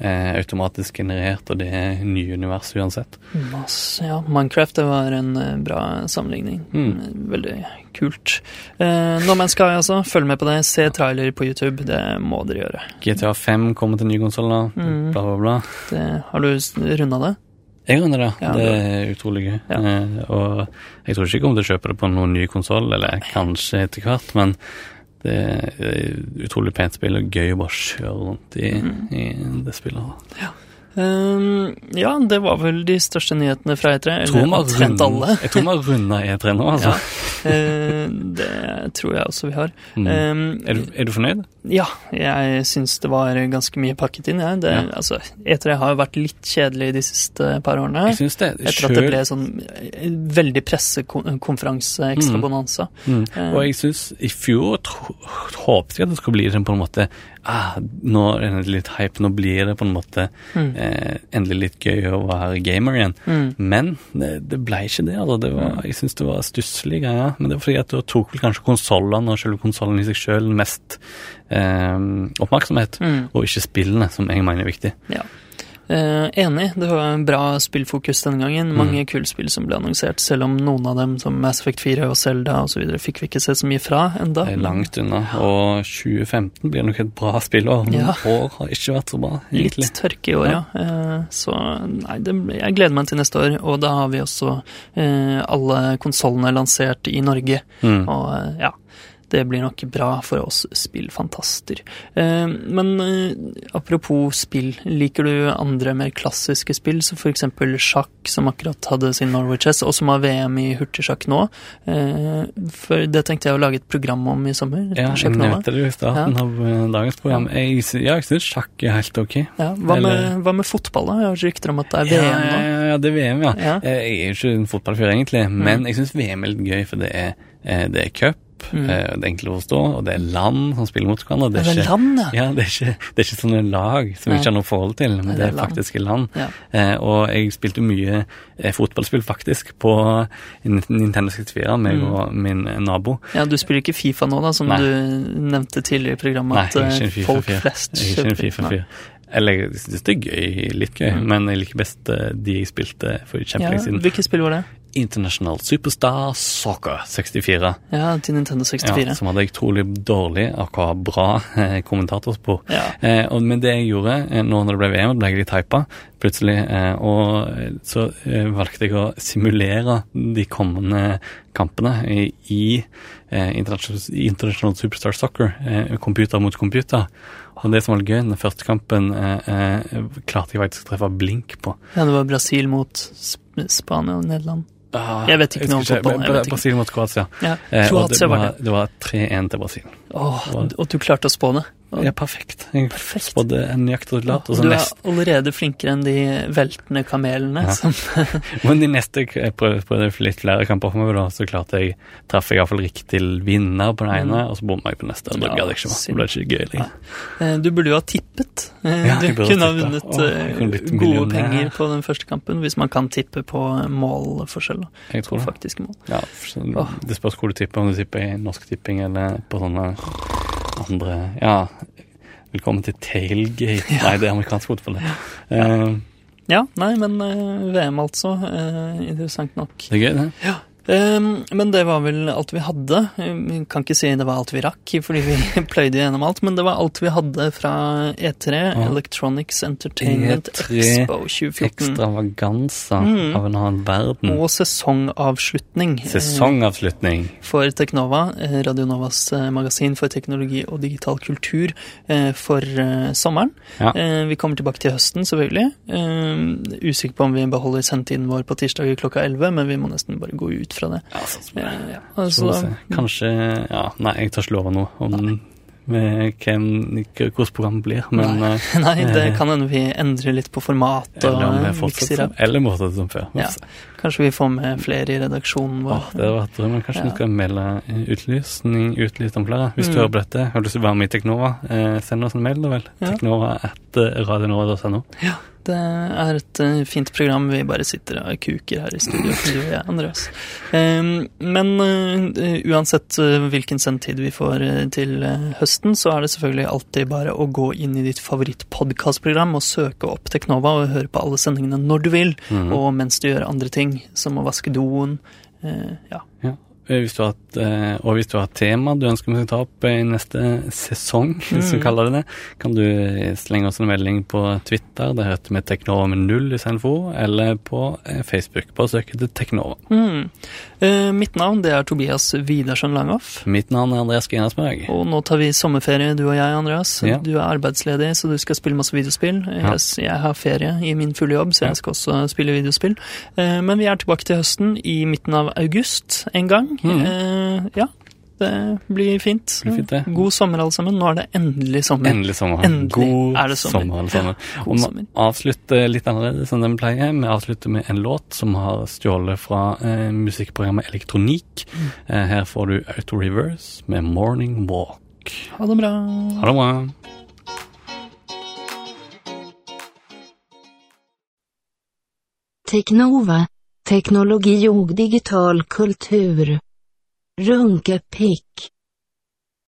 eh, automatisk generert, og det er nye univers uansett. Masse, ja, Minecraft var en eh, bra sammenligning. Mm. Veldig kult. Eh, no Man's Sky, altså. Følg med på det. Se trailer på YouTube. Det må dere gjøre. GTA 5 kommer til ny konsoll, da. Mm. bla, bla, bla. Det, har du runda det? Jeg runder det. Ja, det er utrolig gøy. Ja. Eh, og jeg tror ikke jeg kommer til å kjøpe det på noen ny konsoll, eller kanskje etter hvert, men det er utrolig pent spill og gøy å bare kjøre rundt i, i det spillet. Um, ja, det var vel de største nyhetene fra E3. Jeg tror vi Eller omtrent alle. Jeg tror vi har runda E3 nå, altså. Ja, uh, det tror jeg også vi har. Mm. Um, Er, du, er du fornøyd? Ja, jeg syns det var ganske mye pakket inn. Ja. Det, Ja. altså, E3 har jo vært litt kjedelig de siste par årene. Jeg synes det. Etter at det ble sånn eh, veldig pressekonferanse, ekstrabonanza. Mm. Mm. Eh, Og jeg syns i fjor håpet jeg at det skulle bli sånn på en måte ah, Nå er det litt hype, nå blir det på en måte Mm. eh, endelig litt gøy å være gamer igjen. Mm. Men det, det ble ikke det. Altså. det var, jeg syns det var stusslige greier. Men det var fordi at da tok vel kanskje konsollene og selve konsollen i seg sjøl mest eh, oppmerksomhet, Mm. og ikke spillene, som jeg mener er viktig. Ja. Eh, enig, det var en bra spillfokus denne gangen. Mm. Mange kule spill som ble annonsert, selv om noen av dem, som Mass Effect 4 og Zelda osv., fikk vi ikke se så mye fra enda. Det er langt unna. Og 2015 blir nok et bra spillår. Noen Ja. år har ikke vært så bra, egentlig. Litt tørke i år, ja. Eh, Så nei, det, jeg gleder meg til neste år. Og da har vi også eh, alle konsollene lansert i Norge. Mm. Og eh, ja, det blir nok bra for oss spillfantaster. Eh, Men eh, apropos spill, liker du andre mer klassiske spill, som eksempel sjakk, som akkurat hadde sin Norway Chess, og som har VM i hurtigsjakk nå? Eh, For det tenkte jeg å lage et program om i sommer. Ja, jeg nevnte det i starten Ja. av dagens program. Jeg, ja, jeg syns sjakk er helt ok. Ja, hva, Eller- med, hva med fotball, da? Jeg har rykter om at det er VM nå. ja, ja, det er VM, ja. Jeg er jo ikke en fotballfyr, egentlig, Mm. men jeg syns VM er litt gøy, for det er, det er cup. Mm. eh, Det er enkelt å forstå, og det er land som spiller mot hverandre. Det er ikke, land, ja. ja det, er ikke, det er ikke sånne lag som vi ikke har noe forhold til, men Nei, det er faktiske land. Ja. Eh, og jeg spilte mye eh, fotballspill, faktisk, på Nintendo 64, meg Mm. og min nabo. Ja, du spiller ikke Fifa nå, da, som Nei. du nevnte tidligere i programmet, Nei, at er eh, folk flest Jeg er ikke en kjøper. FIFA-fyr. Eller jeg synes det er gøy, litt gøy, Mm. men jeg liker best de jeg spilte for Ja, siden. hvilke spill var det? International Superstar Soccer 64. Ja, til Nintendo 64. Ja, som hadde jeg trolig dårlig, akkurat bra eh, kommentatorspor. Ja. Eh, og, men det jeg gjorde eh, nå når det ble VM, ble jeg litt hypa plutselig. Eh, og så valgte jeg å simulere de kommende kampene i, i International, International Superstar Soccer, computer mot computer. Og det som var gøy, den første kampen klarte jeg faktisk å treffe blink på. Ja, det var Brasil mot Sp Spania og Nederland. Ah, Jeg vet ikke noe om fotball. Brasil mot Kroatia. Ja, Eh, og det var var, det. det var 3-1 til Brasil. Oh, og du klarte å spå det. Ja, perfekt. Jeg spådde en så du er nest- allerede flinkere enn de veltende kamelene. Ja. Som, (laughs) Men de neste jeg prøvde, prøvde litt flere kamper fremover, da, så klarte jeg traff jeg iallfall riktig vinner på den ene, Mm. og så bomma jeg på neste. Ja, ikke. Det ble ikke gøy lenger. Ja. Du burde jo ha tippet. Eh, du kunne ha vunnet Åh, eh, kunne gode millioner. penger på den første kampen, hvis man kan tippe på målforskjell. Jeg tror det. faktiske mål. Ja. Det spørs hvor du tipper, om du tipper i Norsk Tipping eller på sånne andre Ja, velkommen til Tailgate. Nei, det er amerikansk fotball, det. Eh, Ja, nei, men eh, VM altså. eh, interessant nok. det er gøy, det. Ja. Ehm, men det var vel alt vi hadde. Vi kan ikke si det var alt vi rakk, fordi vi (laughs) pløyde gjennom alt, men det var alt vi hadde fra E3, Ja. Electronics Entertainment E3 Expo 2014. Ekstravaganza Mm. av en annen verden. Og sesongavslutning. eh, Sesongavslutning. For Teknova, eh, Radionovas eh, magasin for teknologi og digital kultur for sommeren. Ja. Vi kommer tilbake til høsten, selvfølgelig. Eh, Usikker på om vi beholder sendetiden vår på tirsdager klokka 11, men vi må nesten bare gå ut fra det. Ja, sånn som det. Ja, altså. Kanskje Ja, nei, jeg tør ikke love noe om med hvem, hvordan programmet blir, men Nei. eh, (laughs) Nei, det eh, kan hende vi endrer litt på format og Eller om vi mikser fortsetter opp. Eller fortsetter som før. Ja. Kanskje vi får med flere i redaksjonen vår. Åh, det vært drømmen. Kanskje Ja. vi skal melde utlysning utlyst om flere. Hvis du Mm. hører på dette, har du lyst til å være med i Teknova, eh, send oss en mail, da vel. Ja. Teknova etter radionova.no. Ja, det er et eh, fint program. Vi bare sitter og kuker her i studio, du og jeg, Andreas. Men eh, uansett eh, hvilken sendtid vi får eh, til eh, høsten, så er det selvfølgelig alltid bare å gå inn i ditt favorittpodkastprogram og søke opp Teknova og høre på alle sendingene når du vil, Mhm. og mens du gjør andre ting, som å vaske doen. eh, ja. Ja. hvis du har et, eh, og hvis du har et tema du ønsker vi skal ta opp i neste sesong, (laughs) hvis vi Mm. kaller det det, kan du slenge oss en melding på Twitter, det heter vi Teknova med null i istedenfor, eller på eh, Facebook. Bare søk etter Teknova. Mm. Eh, mitt navn det er Tobias Widersen Langhoff. Mitt navn er Andreas Ginersberg. Og nå tar vi sommerferie, du og jeg, Andreas. Ja. Du er arbeidsledig, så du skal spille masse videospill. Ja. Jeg, jeg har ferie i min fulle jobb, så jeg skal også spille videospill. Eh, men vi er tilbake til høsten i midten av august en gang. Mm. Eh, ja, det blir fint. Det blir fint, det. God sommer, alle sammen. Nå er det endelig sommer. Endelig sommer. Endelig God er det sommer. alle sammen. Ja, Og vi sommer. avslutter litt annerledes enn den pleier. Vi avslutter med en låt som har stjålet fra eh, musikkprogrammet Elektronik. Mm. Eh, her får du Auto Reverse med Morning Walk. Ha det bra. Ha det bra. Teknova. Teknologi og digital kultur. Runkepick.